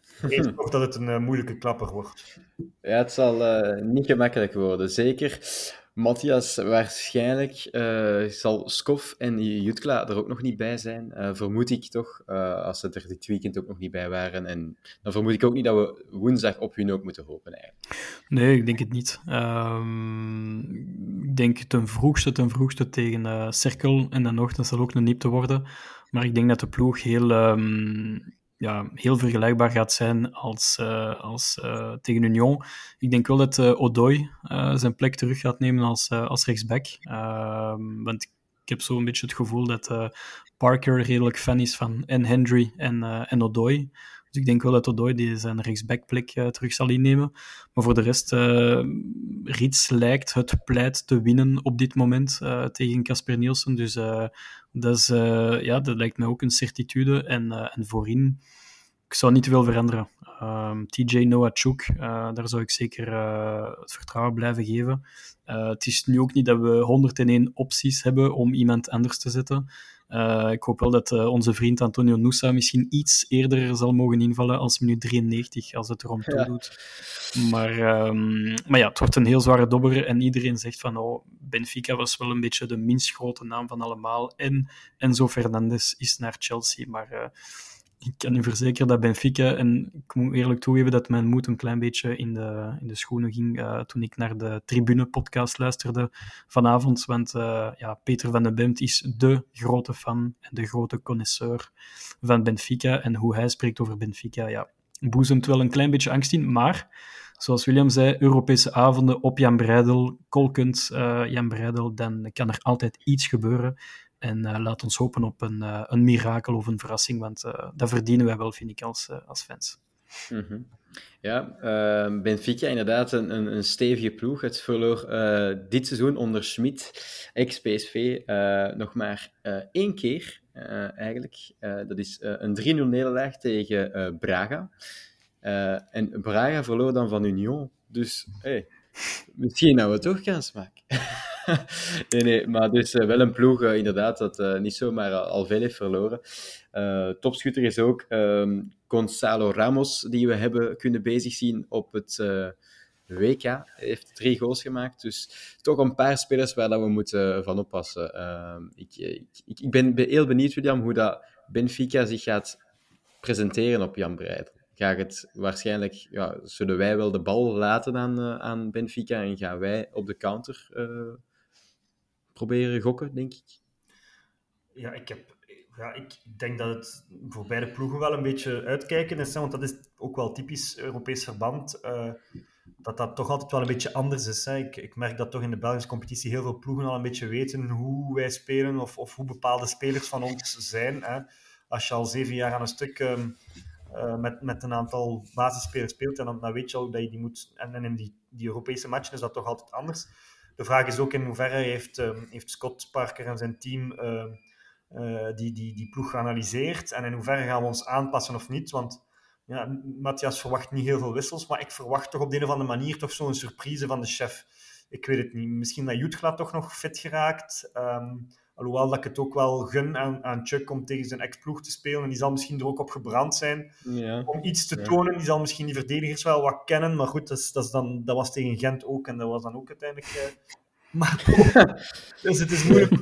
vrees toch dat het een moeilijke klapper wordt. Ja, het zal niet gemakkelijk worden. Zeker Matthias, waarschijnlijk uh, zal Skof en Jutkla er ook nog niet bij zijn. Uh, vermoed ik toch, uh, als ze er dit weekend ook nog niet bij waren. En dan vermoed ik ook niet dat we woensdag op hun ook moeten hopen. Eigenlijk. Nee, ik denk het niet. Um, ik denk ten vroegste, ten vroegste tegen Cirkel en dan nog, dat zal ook een niep te worden. Maar ik denk dat de ploeg heel... Um, ja, heel vergelijkbaar gaat zijn als, uh, als uh, tegen Union. Ik denk wel dat uh, zijn plek terug gaat nemen als, als rechtsback. Ehm, want ik heb zo een beetje het gevoel dat Parker redelijk fan is van en Hendry en, en Odoi. Dus ik denk wel dat Odoi die zijn rechtsbackplek terug zal innemen. Maar voor de rest, uh, lijkt het pleit te winnen op dit moment tegen Casper Nielsen. Dus dat, is, ja, dat lijkt mij ook een certitude. En, en voorin ik zou niet te veel veranderen. Um, TJ Noachuk, uh, daar zou ik zeker uh, het vertrouwen blijven geven. Uh, het is nu ook niet dat we 101 opties hebben om iemand anders te zetten. Ik hoop wel dat onze vriend Antonio Nusa misschien iets eerder zal mogen invallen als minuut 93, als het erom toe ja. doet. Maar, um, maar ja, het wordt een heel zware dobber en iedereen zegt van oh, Benfica was wel een beetje de minst grote naam van allemaal en Enzo Fernandes is naar Chelsea, maar ik kan u verzekeren dat Benfica, en ik moet eerlijk toegeven dat mijn moed een klein beetje in de, in de schoenen ging uh, toen ik naar de Tribune-podcast luisterde vanavond. Want uh, ja, Peter van den Bemt is de grote fan en de grote connoisseur van Benfica. En hoe hij spreekt over Benfica, ja, boezemt wel een klein beetje angst in. Maar, zoals William zei, Europese avonden op Jan Breidel, kolkend uh, Jan Breidel, dan kan er altijd iets gebeuren. En uh, laat ons hopen op een, uh, een mirakel of een verrassing, want uh, dat verdienen wij wel, vind ik, als, als fans. -hmm. Ja, ehm, Benfica inderdaad een, een, een, stevige ploeg. Het verloor dit seizoen onder Schmid, ex-PSV, nog maar één keer eigenlijk. dat is een 3-0 nederlaag tegen Braga. en Braga verloor dan van Union. Dus hey, misschien nou we toch kans maken. nee, nee, maar dus uh, wel een ploeg, uh, inderdaad, dat uh, niet zomaar al veel heeft verloren. topschutter is ook um, Gonzalo Ramos, die we hebben kunnen bezig zien op het WK. Heeft drie goals gemaakt, dus toch een paar spelers waar dat we moeten van oppassen. Ehm, ik, ik, ik, ben heel benieuwd, William, hoe dat Benfica zich gaat presenteren op Jan Breidel gaat het waarschijnlijk, ja, zullen wij wel de bal laten aan, aan Benfica en gaan wij op de counter uh, proberen gokken, denk ik. Ja, ik, heb, ja, ik denk dat het voor beide ploegen wel een beetje uitkijken is, hè, want dat is ook wel typisch Europees verband. Uh, dat dat toch altijd wel een beetje anders is. Hè. Ik, ik merk dat toch in de Belgische competitie heel veel ploegen al een beetje weten hoe wij spelen of, of hoe bepaalde spelers van ons zijn. Hè. Als je al zeven jaar aan een stuk um, uh, met, met een aantal basisspelers speelt, dan, dan weet je al dat je die moet... En, en in die, die Europese matchen is dat toch altijd anders. De vraag is ook in hoeverre heeft, uh, heeft Scott Parker en zijn team uh, die, die, die ploeg geanalyseerd en in hoeverre gaan we ons aanpassen of niet. Want ja, Matthias verwacht niet heel veel wissels, maar ik verwacht toch op de een of andere manier toch zo'n surprise van de chef. Ik weet het niet. Misschien dat Jutgla toch nog fit geraakt. Um, alhoewel dat ik het ook wel gun aan, aan Chuck om tegen zijn ex-ploeg te spelen. En die zal misschien er ook op gebrand zijn ja. om iets te tonen. Die zal misschien die verdedigers wel wat kennen. Maar goed, dat, is, dat, is dan, dat was tegen Gent ook. En dat was dan ook uiteindelijk... Uh, maar dus het is moeilijk.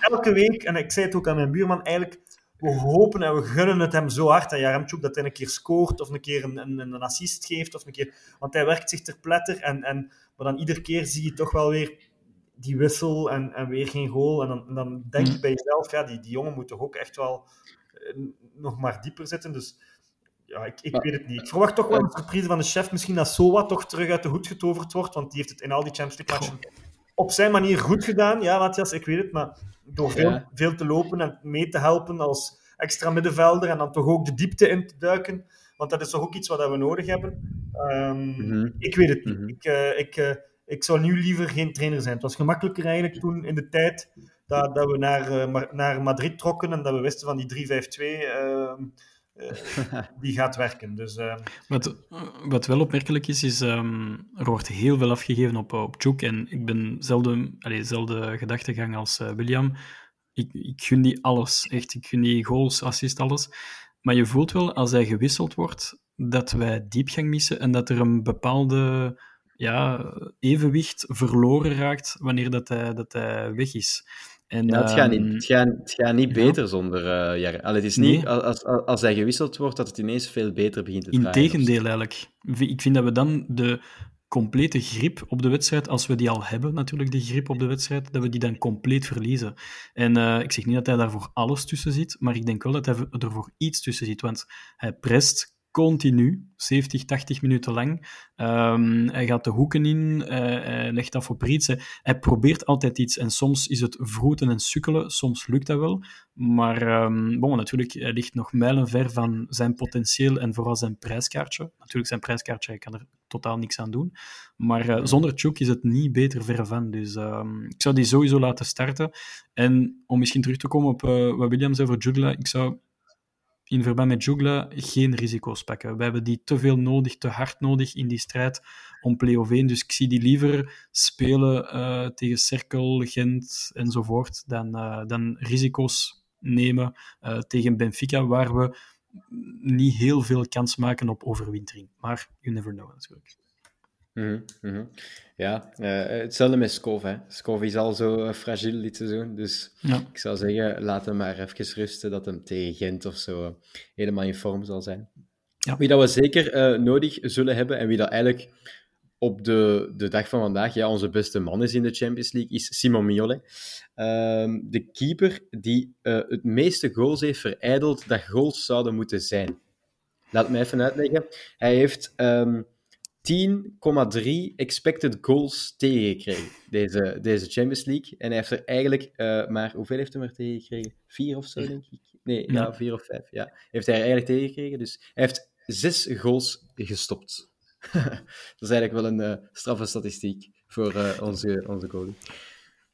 Elke week, en ik zei het ook aan mijn buurman, eigenlijk we hopen en we gunnen het hem zo hard, aan Jaremchuk, dat hij een keer scoort of een keer een, een, een assist geeft. Of een keer, want hij werkt zich ter pletter. En, en, maar dan iedere keer zie je toch wel weer die wissel en, en weer geen goal. En dan, en dan denk je bij jezelf, ja, die, die jongen moet toch ook echt wel uh, nog maar dieper zitten. Dus ja, ik, ik weet het niet. Ik verwacht toch wel een surprise van de chef. Misschien dat Soa toch terug uit de hoed getoverd wordt, want die heeft het in al die Champions League matchen op zijn manier goed gedaan, ja, Matthias, ik weet het, maar door veel, Ja. veel te lopen en mee te helpen als extra middenvelder en dan toch ook de diepte in te duiken, want dat is toch ook iets wat we nodig hebben. Ehm, Mhm. Ik weet het niet. Mhm. Ik, eh, ik, eh, ik zou nu liever geen trainer zijn. Het was gemakkelijker eigenlijk toen in de tijd dat, dat we naar, eh, naar Madrid trokken en dat we wisten van die 3-5-2, ehm, eh, die gaat werken. Dus eh, Wat, wat wel opmerkelijk is, is um, er wordt heel veel afgegeven op, op. En ik ben zelden, allez, zelfde gedachtegang als William. Ik, ik gun die alles. Echt, ik gun die goals, assist, alles. Maar je voelt wel, als hij gewisseld wordt, dat wij diepgang missen en dat er een bepaalde ja, evenwicht verloren raakt wanneer dat hij, dat hij weg is. En, ja, het, gaat niet, ehm, het, gaat, het gaat niet ja. beter zonder uh, Jarre. Allee, het is Nee. niet als, als, als hij gewisseld wordt dat het ineens veel beter begint te draaien. Integendeel eigenlijk. Ik vind dat we dan de complete grip op de wedstrijd, als we die al hebben, natuurlijk, die grip op de wedstrijd, dat we die dan compleet verliezen. En uh, ik zeg niet dat hij daar voor alles tussen zit, maar ik denk wel dat hij er voor iets tussen zit, want hij prest continu, 70, 80 minuten lang. Um, hij gaat de hoeken in, uh, hij legt af op iets. Hij, hij, probeert altijd iets en soms is het vroeten en sukkelen, soms lukt dat wel. Maar um, bon, natuurlijk, hij ligt nog mijlenver van zijn potentieel en vooral zijn prijskaartje. Natuurlijk, zijn prijskaartje, hij kan er totaal niks aan doen. Maar uh, zonder Chuk is het niet beter ver van. Dus um, ik zou die sowieso laten starten. En om misschien terug te komen op uh, wat William zei over Jugla, ik zou in verband met Jugla geen risico's pakken. We hebben die te veel nodig, te hard nodig in die strijd om play-off 1. Dus ik zie die liever spelen uh, tegen Cerkel, Gent enzovoort, dan, uh, dan risico's nemen uh, tegen Benfica, waar we niet heel veel kans maken op overwintering. Maar you never know, natuurlijk. Mm -hmm. Ja, uh, hetzelfde met Skov. Hè. Skov is al zo uh, fragiel dit seizoen. Dus ja. ik zou zeggen, laat hem maar even rusten dat hem tegen Gent of zo uh, helemaal in vorm zal zijn. Ja. Wie dat we zeker nodig zullen hebben en wie dat eigenlijk op de, de dag van vandaag ja, onze beste man is in de Champions League, is Simon Mignolet. Uh, de keeper die het meeste goals heeft verijdeld dat goals zouden moeten zijn. Laat me even uitleggen. Hij heeft um, 10,3 expected goals tegengekregen, deze, deze Champions League. En hij heeft er eigenlijk uh, maar... Hoeveel heeft hij er tegengekregen? Vier of zo, denk ik? Nee, ja, vier of vijf. Ja. Heeft hij er eigenlijk tegengekregen. Dus hij heeft zes goals gestopt. dat is eigenlijk wel een uh, straffe statistiek voor uh, onze, onze goalie.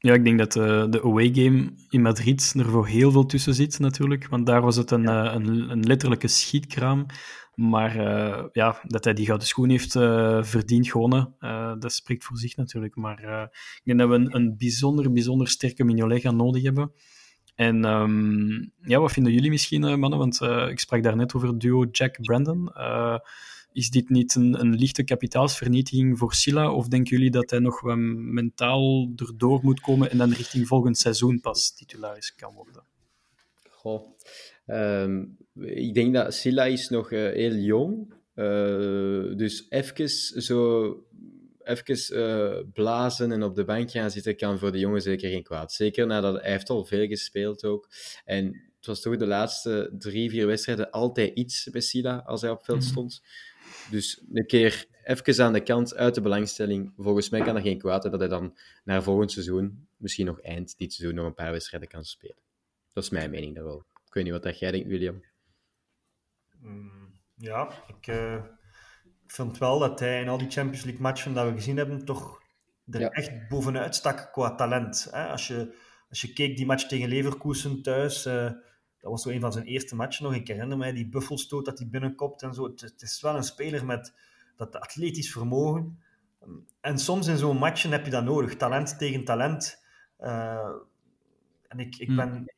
Ja, ik denk dat uh, de away game in Madrid er voor heel veel tussen zit, natuurlijk. Want daar was het een, ja. een, een letterlijke schietkraam. Maar uh, ja, dat hij die gouden schoen heeft verdiend gewonnen, dat spreekt voor zich natuurlijk. Maar ik denk dat we een, een bijzonder, bijzonder sterke Mignolet gaan nodig hebben. En um, ja, wat vinden jullie misschien, mannen? Want ik sprak daarnet over het duo Jack-Brandon. Is dit niet een, een, lichte kapitaalsvernietiging voor Silla? Of denken jullie dat hij nog wat mentaal erdoor moet komen en dan richting volgend seizoen pas titularis kan worden? Goh. Um, ik denk dat Silla is nog uh, heel jong. Uh, dus even zo... Even uh, blazen en op de bank gaan zitten kan voor de jongen zeker geen kwaad. Zeker nadat hij heeft al veel gespeeld ook. En het was toch de laatste drie, vier wedstrijden altijd iets bij Silla als hij op veld stond. Dus een keer even aan de kant uit de belangstelling. Volgens mij kan dat geen kwaad dat hij dan naar volgend seizoen, misschien nog eind dit seizoen, nog een paar wedstrijden kan spelen. Dat is mijn mening daar wel. Ik weet niet wat dat jij denkt, William. Mm, ja, ik, uh, ik vind wel dat hij in al die Champions League matchen dat we gezien hebben, toch er ja. echt bovenuit stak qua talent. Hè? Als, je, als je keek die match tegen Leverkusen thuis, uh, dat was zo een van zijn eerste matchen nog. Ik herinner mij die buffelstoot dat hij binnenkopt en zo. Het, het is wel een speler met dat atletisch vermogen. En soms in zo'n matchen heb je dat nodig, talent tegen talent. Uh, en ik, ik ben... Hmm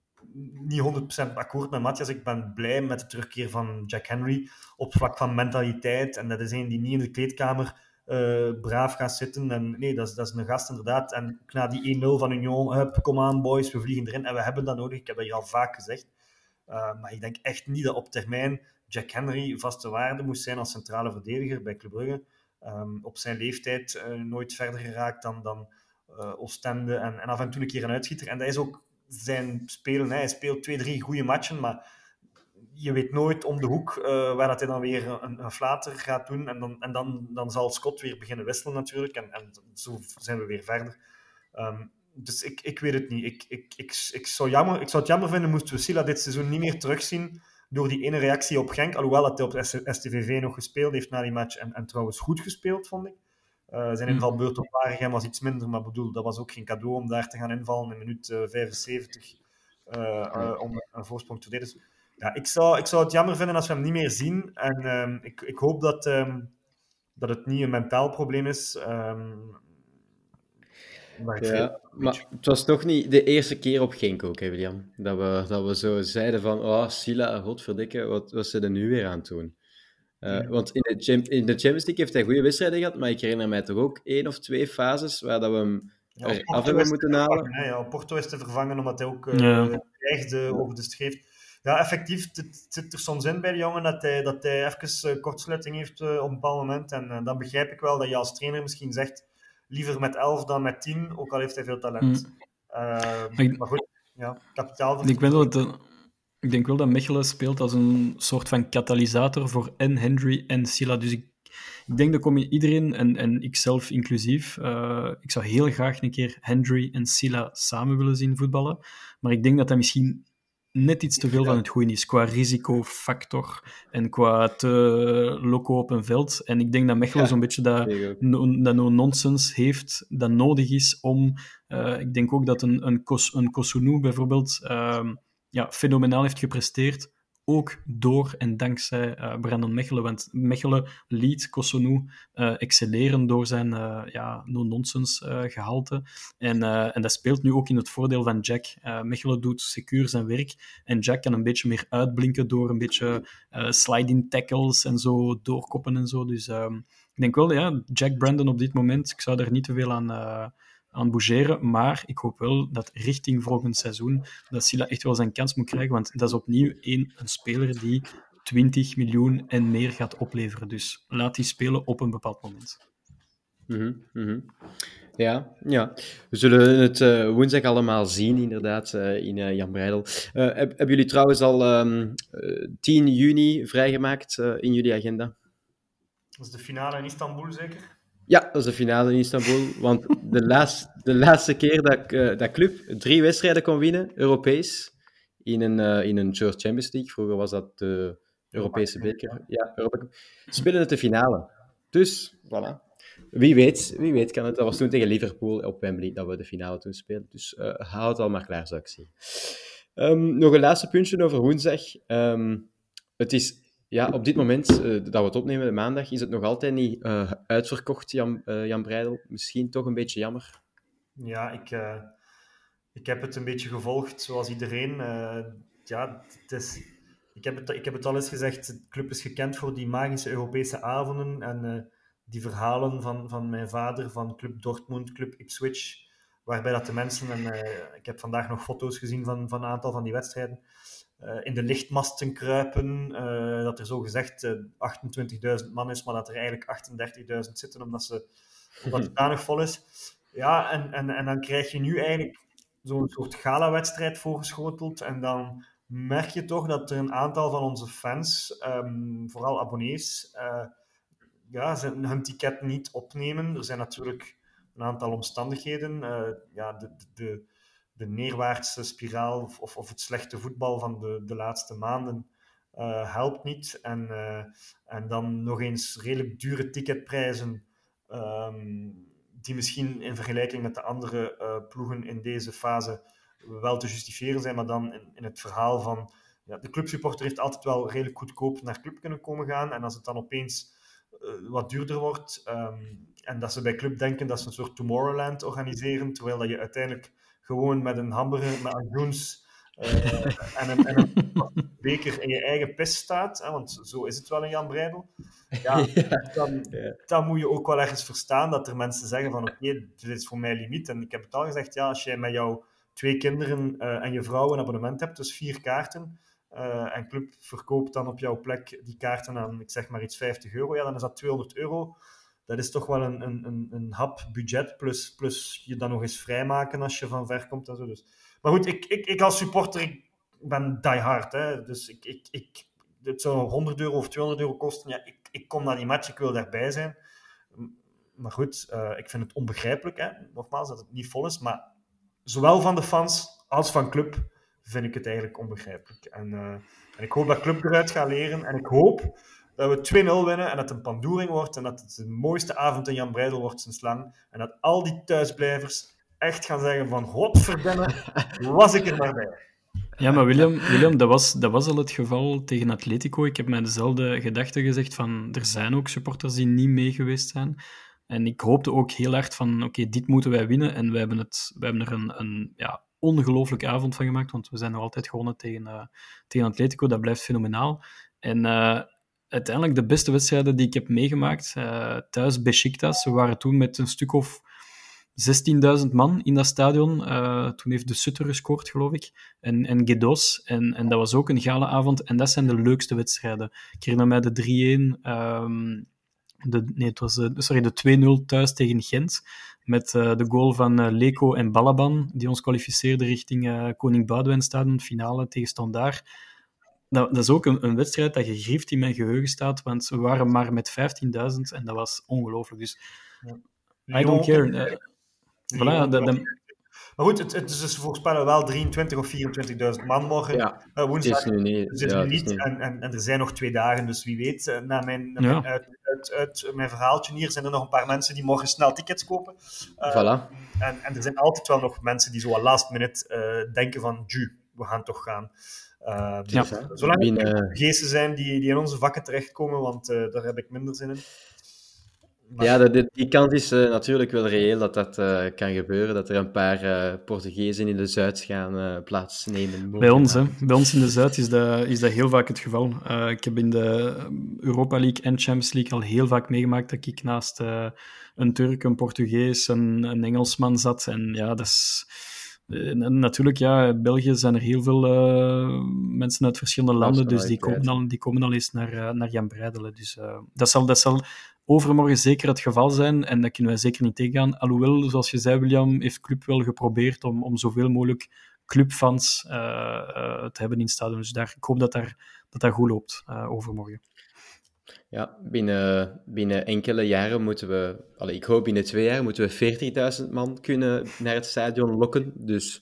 niet 100% akkoord met Matthias. Ik ben blij met de terugkeer van Jack Henry op vlak van mentaliteit. En dat is een die niet in de kleedkamer uh, braaf gaat zitten. En nee, dat is, dat is een gast inderdaad. En na die 1-0 van Union, kom aan boys, we vliegen erin. En we hebben dat nodig. Ik heb dat hier al vaak gezegd. Uh, maar ik denk echt niet dat op termijn Jack Henry vaste waarde moest zijn als centrale verdediger bij Club Brugge. Um, op zijn leeftijd uh, nooit verder geraakt dan, dan Oostende en, en af en toe een keer een uitschieter. En dat is ook zijn spelen. Hij speelt twee, drie goede matchen, maar je weet nooit om de hoek uh, waar dat hij dan weer een, een flater gaat doen. En, dan, en dan, dan zal Scott weer beginnen wisselen natuurlijk. En, en zo zijn we weer verder. Ehm, dus ik, ik weet het niet. Ik, ik, ik, ik, zou jammer, ik zou het jammer vinden moesten we Sila dit seizoen niet meer terugzien door die ene reactie op Genk. Alhoewel dat hij op STVV nog gespeeld heeft na die match en, en trouwens goed gespeeld, vond ik. Uh, zijn invalbeurt op Waregem was iets minder, maar bedoel, dat was ook geen cadeau om daar te gaan invallen in minuut uh, 75 uh, om een voorsprong te. Dus, ja, ik, zou, ik zou het jammer vinden als we hem niet meer zien. En um, ik, ik hoop dat, um, dat het niet een mentaal probleem is. Maar, ja, maar het was toch niet de eerste keer op Genk ook, hè, William? Dat we, dat we zo zeiden van, oh, Sila, godverdikke, wat was ze er nu weer aan doen? Uh, ja. Want in de, in de Champions League heeft hij goede wedstrijden gehad, maar ik herinner mij toch ook één of twee fases waar dat we hem ja, af hebben moeten halen. Ja, Porto is te vervangen omdat hij ook uh, ja. over de streef. Ja, effectief, het zit er soms in bij de jongen dat hij, dat hij even uh, kortsluiting heeft uh, op een bepaald moment. En dan begrijp ik wel dat je als trainer misschien zegt liever met 11 dan met 10, ook al heeft hij veel talent. Mm. Uh, ik, maar goed, ja, kapitaal. Ik, dat, uh, ik denk wel dat Mechelen speelt als een soort van katalysator voor en Henry en Silla. Dus ik, ik denk dat kom je iedereen, en, en ikzelf inclusief, uh, ik zou heel graag een keer Henry en Silla samen willen zien voetballen. Maar ik denk dat dat misschien net iets te veel van het goede is, qua risicofactor en qua te loco op een veld. En ik denk dat Mechelen ja, zo'n beetje dat, no, dat no-nonsense heeft dat nodig is om... Uh, ik denk ook dat een, een, Kos, een Kosunu bijvoorbeeld uh, ja, fenomenaal heeft gepresteerd ook door en dankzij uh, Brandon Mechelen. Want Mechelen liet Kossonu uh, excelleren door zijn uh, ja, no-nonsense gehalte. En, en dat speelt nu ook in het voordeel van Jack. Mechelen doet secuur zijn werk en Jack kan een beetje meer uitblinken door een beetje sliding tackles en zo doorkoppen en zo. Dus ehm, ik denk wel, ja, Jack Brandon op dit moment, ik zou daar niet te veel aan aan bougeren. Maar ik hoop wel dat richting volgend seizoen dat Silla echt wel zijn kans moet krijgen. Want dat is opnieuw een, een speler die 20 miljoen en meer gaat opleveren. Dus laat die spelen op een bepaald moment. Mm -hmm. Ja, ja, we zullen het uh, woensdag allemaal zien, inderdaad, uh, in uh, Jan Breidel. hebben jullie trouwens al um, ehm, 10 juni vrijgemaakt in jullie agenda? Dat is de finale in Istanbul, zeker? Ja, dat is de finale in Istanbul. Want de, laatste, de laatste keer dat, uh, dat club drie wedstrijden kon winnen, Europees, in een, uh, in een Champions League, vroeger was dat de Europese beker, ja, Europa spelen het de finale. Dus, voilà. Wie weet, wie weet kan het. Dat was toen tegen Liverpool op Wembley dat we de finale toen speelden. Dus uh, hou het al maar klaar, zou ik zeggen. Um, nog een laatste puntje over woensdag. Um, het is ja, op dit moment uh, dat we het opnemen, maandag, is het nog altijd niet uh, uitverkocht, Jan, uh, Jan Breidel. Misschien toch een beetje jammer. Ja, ik, ik heb het een beetje gevolgd, zoals iedereen. ja, het is, ik, heb het, ik heb het al eens gezegd, de club is gekend voor die magische Europese avonden en die verhalen van, van mijn vader, van Club Dortmund, Club Ipswich, waarbij dat de mensen, en ik heb vandaag nog foto's gezien van, van een aantal van die wedstrijden, in de lichtmasten kruipen. Uh, dat er zo gezegd uh, eh, 28.000 man is, maar dat er eigenlijk 38.000 zitten omdat, ze, omdat het danig vol is. Ja, en, en, en dan krijg je nu eigenlijk zo'n soort gala-wedstrijd voorgeschoteld. En dan merk je toch dat er een aantal van onze fans, um, vooral abonnees, ja, hun ticket niet opnemen. Er zijn natuurlijk een aantal omstandigheden. ja, de, de de neerwaartse spiraal of, of het slechte voetbal van de, de laatste maanden uh, helpt niet. En, uh, en dan nog eens redelijk dure ticketprijzen, um, die misschien in vergelijking met de andere uh, ploegen in deze fase wel te justifiëren zijn, maar dan in, in het verhaal van ja, de clubsupporter heeft altijd wel redelijk goedkoop naar club kunnen komen gaan. En als het dan opeens wat duurder wordt um, en dat ze bij club denken dat ze een soort Tomorrowland organiseren, terwijl dat je uiteindelijk gewoon met een hamburger met anjoens uh, en, een, en een beker in je eigen pis staat, hè, want zo is het wel in Jan Breidel, ja, dan, dan moet je ook wel ergens verstaan dat er mensen zeggen van oké, okay, dit is voor mij limiet. En ik heb het al gezegd, ja, als jij met jouw twee kinderen uh, en je vrouw een abonnement hebt, dus vier kaarten, uh, en club verkoopt dan op jouw plek die kaarten aan, ik zeg maar iets 50 euro, ja, dan is dat 200 euro dat is toch wel een, een, een, hap budget, plus, plus je dan nog eens vrijmaken als je van ver komt en zo. Dus. Maar goed, ik, ik, ik als supporter, ik ben die hard, hè, dus ik, ik, ik, het zou 100 euro of 200 euro kosten. Ja, ik, ik kom naar die match, ik wil daarbij zijn. maar goed, eh, ik vind het onbegrijpelijk, hè, nogmaals, dat het niet vol is. Maar zowel van de fans als van club vind ik het eigenlijk onbegrijpelijk. En, eh, en ik hoop dat club eruit gaat leren. En ik hoop dat we 2-0 winnen en dat het een pandoering wordt. En dat het de mooiste avond in Jan Breidel wordt sinds lang. En dat al die thuisblijvers echt gaan zeggen van... Godverdomme, was ik er maar bij. Ja, maar William, William dat, was, dat was al het geval tegen Atletico. Ik heb mij dezelfde gedachte gezegd van... Er zijn ook supporters die niet mee geweest zijn. En ik hoopte ook heel hard van... Oké, dit moeten wij winnen. En wij hebben, het, wij hebben er een, een ja, ongelooflijke avond van gemaakt. Want we zijn nog altijd gewonnen tegen, uh, tegen Atletico. Dat blijft fenomenaal. En... Uh, uiteindelijk de beste wedstrijden die ik heb meegemaakt. Uh, thuis Besiktas. We waren toen met een stuk of 16.000 man in dat stadion. Uh, toen heeft de Sutter gescoord, geloof ik. En, en Gedos. En, en dat was ook een gale avond. En dat zijn de leukste wedstrijden. Ik herinner mij de 3-1. Um, de, nee, het was de, sorry, de 2-0 thuis tegen Gent. Met de goal van uh, Leko en Balaban. Die ons kwalificeerden richting Koning Boudewijn Stadion. Finale tegen Standaard. Dat, dat, is ook een, een, wedstrijd dat gegrift in mijn geheugen staat. Want we waren maar met 15.000 en dat was ongelooflijk. Dus ja. I don't care. Voilà, de, de... Maar goed, het, het is dus voorspellen wel 23 of 24.000 man morgen. Ja, uh, woensdag. nu niet. Zit ja, nu niet. En, en, en, er zijn nog twee dagen, dus wie weet. Uh, na mijn, na ja. mijn, uit, uit, uit, mijn verhaaltje hier zijn er nog een paar mensen die morgen snel tickets kopen. Uh, voilà. en, en er zijn altijd wel nog mensen die zo last minute denken van, ju, we gaan toch gaan. Uh, dus, ja. Zolang er Binnen... geesten zijn die, die in onze vakken terechtkomen, want uh, daar heb ik minder zin in. Maar... Ja, de, die kans is uh, natuurlijk wel reëel dat dat kan gebeuren, dat er een paar Portugezen in de Zuid gaan plaatsnemen. Bij ons, hè. Bij ons in de Zuid is dat, is dat heel vaak het geval. ik heb in de Europa League en Champions League al heel vaak meegemaakt dat ik naast een Turk, een Portugees, een, een Engelsman zat. En ja, dat is... En natuurlijk, ja, in België zijn er heel veel uh, mensen uit verschillende landen, dus die komen, al, die komen al eens naar, uh, naar Jan Breidelen. Dus uh, dat, zal, dat zal overmorgen zeker het geval zijn en dat kunnen wij zeker niet tegengaan. Alhoewel, zoals je zei, William, heeft Club wel geprobeerd om, om zoveel mogelijk clubfans te hebben in het stadion. Dus daar, ik hoop dat daar, dat, dat goed loopt overmorgen. Ja, binnen, binnen enkele jaren moeten we, allee, ik hoop binnen twee jaar, moeten we 40.000 man kunnen naar het stadion lokken. Dus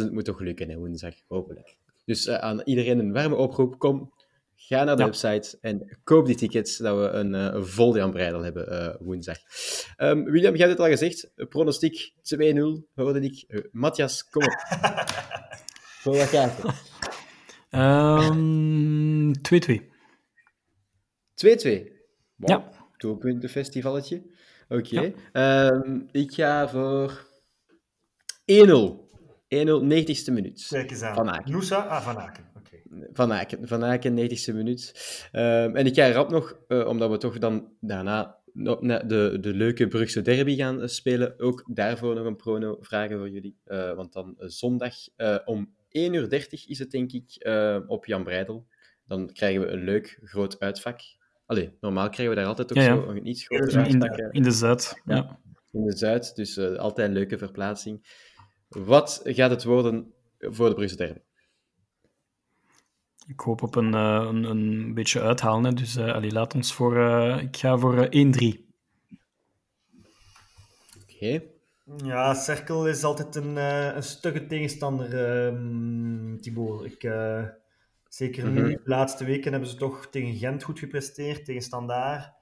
28.000 moet toch lukken, hè, woensdag, hopelijk. Dus uh, aan iedereen een warme oproep, kom, ga naar de ja. website en koop die tickets, dat we een, uh, een vol Jan Breidel hebben uh, woensdag. Um, William, jij hebt het al gezegd, pronostiek 2-0, hoorde ik. Matthias, kom op. Voor wat gaat het? Um, 2-2. 2-2. Wow. Ja. Doelpuntenfestivalletje. Oké. Okay. Um, ik ga voor 1-0. 1-0, 90ste minuut. Kijk eens aan. Van Aken. Noosa? Ah, Van Aken. Okay. Van Aken. Van Aken, 90ste minuut. Um, en ik ga rap nog, uh, omdat we toch dan daarna de, de leuke Brugse derby gaan spelen, ook daarvoor nog een prono vragen voor jullie. Uh, want dan uh, zondag om 1.30 uur is het, denk ik, op Jan Breidel. Dan krijgen we een leuk groot uitvak. Allee, normaal krijgen we daar altijd ook ja, ja. zo een iets groter in, uitvak. in, de Zuid, ja. ja. In de Zuid, dus uh, altijd een leuke verplaatsing. Wat gaat het worden voor de Brugse derby? Ik hoop op een, uh, een, een beetje uithalen. Hè. Dus uh, allee, laat ons voor... ik ga voor 1-3. Oké. Okay. Ja, Cerkel is altijd een, een stugge tegenstander, um, Thibaut. Ik... Zeker nu, mm-hmm. de laatste weken hebben ze toch tegen Gent goed gepresteerd, tegen Standaard.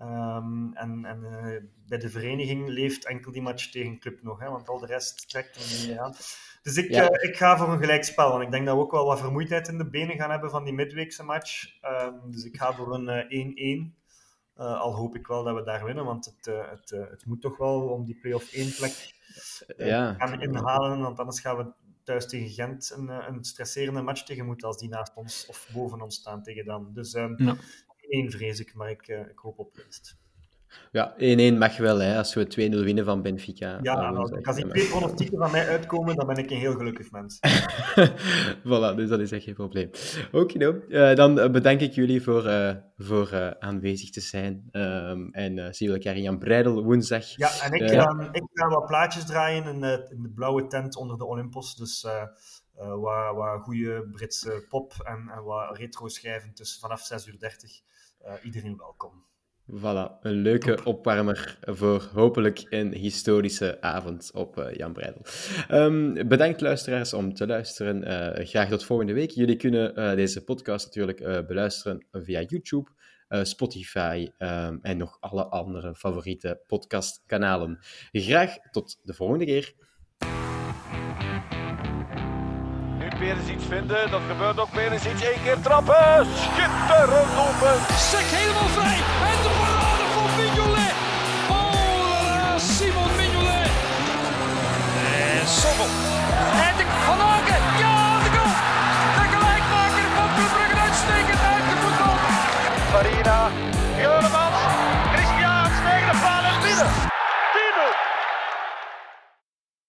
Um, en en uh, bij de vereniging leeft enkel die match tegen Club nog, hè, want al de rest trekt er niet meer aan. Dus ik, ja. uh, ik ga voor een gelijkspel, want ik denk dat we ook wel wat vermoeidheid in de benen gaan hebben van die midweekse match. Um, dus ik ga voor een 1-1. Uh, al hoop ik wel dat we daar winnen, want het, het, het moet toch wel om die play-off 1 plek ja. gaan inhalen, want anders gaan we thuis tegen Gent een, een stresserende match tegen moeten als die naast ons of boven ons staan tegen dan. Dus um, ja. één vrees ik, maar ik, uh, ik hoop op winst. Ja, 1-1 mag wel, hè, als we 2-0 winnen van Benfica. Ja, nou, als die twee pronostieken van mij uitkomen, dan ben ik een heel gelukkig mens. voilà, dus dat is echt geen probleem. Oké, no. uh, dan bedank ik jullie voor, uh, voor uh, aanwezig te zijn. Um, en zien we elkaar in Jan Breidel woensdag. Ja, en ik, ga, ik ga wat plaatjes draaien in de, in de blauwe tent onder de Olympos. Dus wat, wat goede Britse pop en, en wat retro schijven tussen vanaf 6.30 uur. iedereen welkom. Voilà, een leuke opwarmer voor hopelijk een historische avond op uh, Jan Breidel. Um, bedankt luisteraars om te luisteren. Uh, graag tot volgende week. Jullie kunnen uh, deze podcast natuurlijk beluisteren via YouTube, Spotify um, en nog alle andere favoriete podcastkanalen. Graag tot de volgende keer. weer eens iets vinden. Dat gebeurt ook weer eens iets. Eén keer trappen. Schitterend open. Sek helemaal vrij. Sobel. En de Van Aken. Ja, de goal. De gelijkmaker van Club Brugge uitstekend voetbal. Marina. Juremans. Christian tegen de paal en binnen.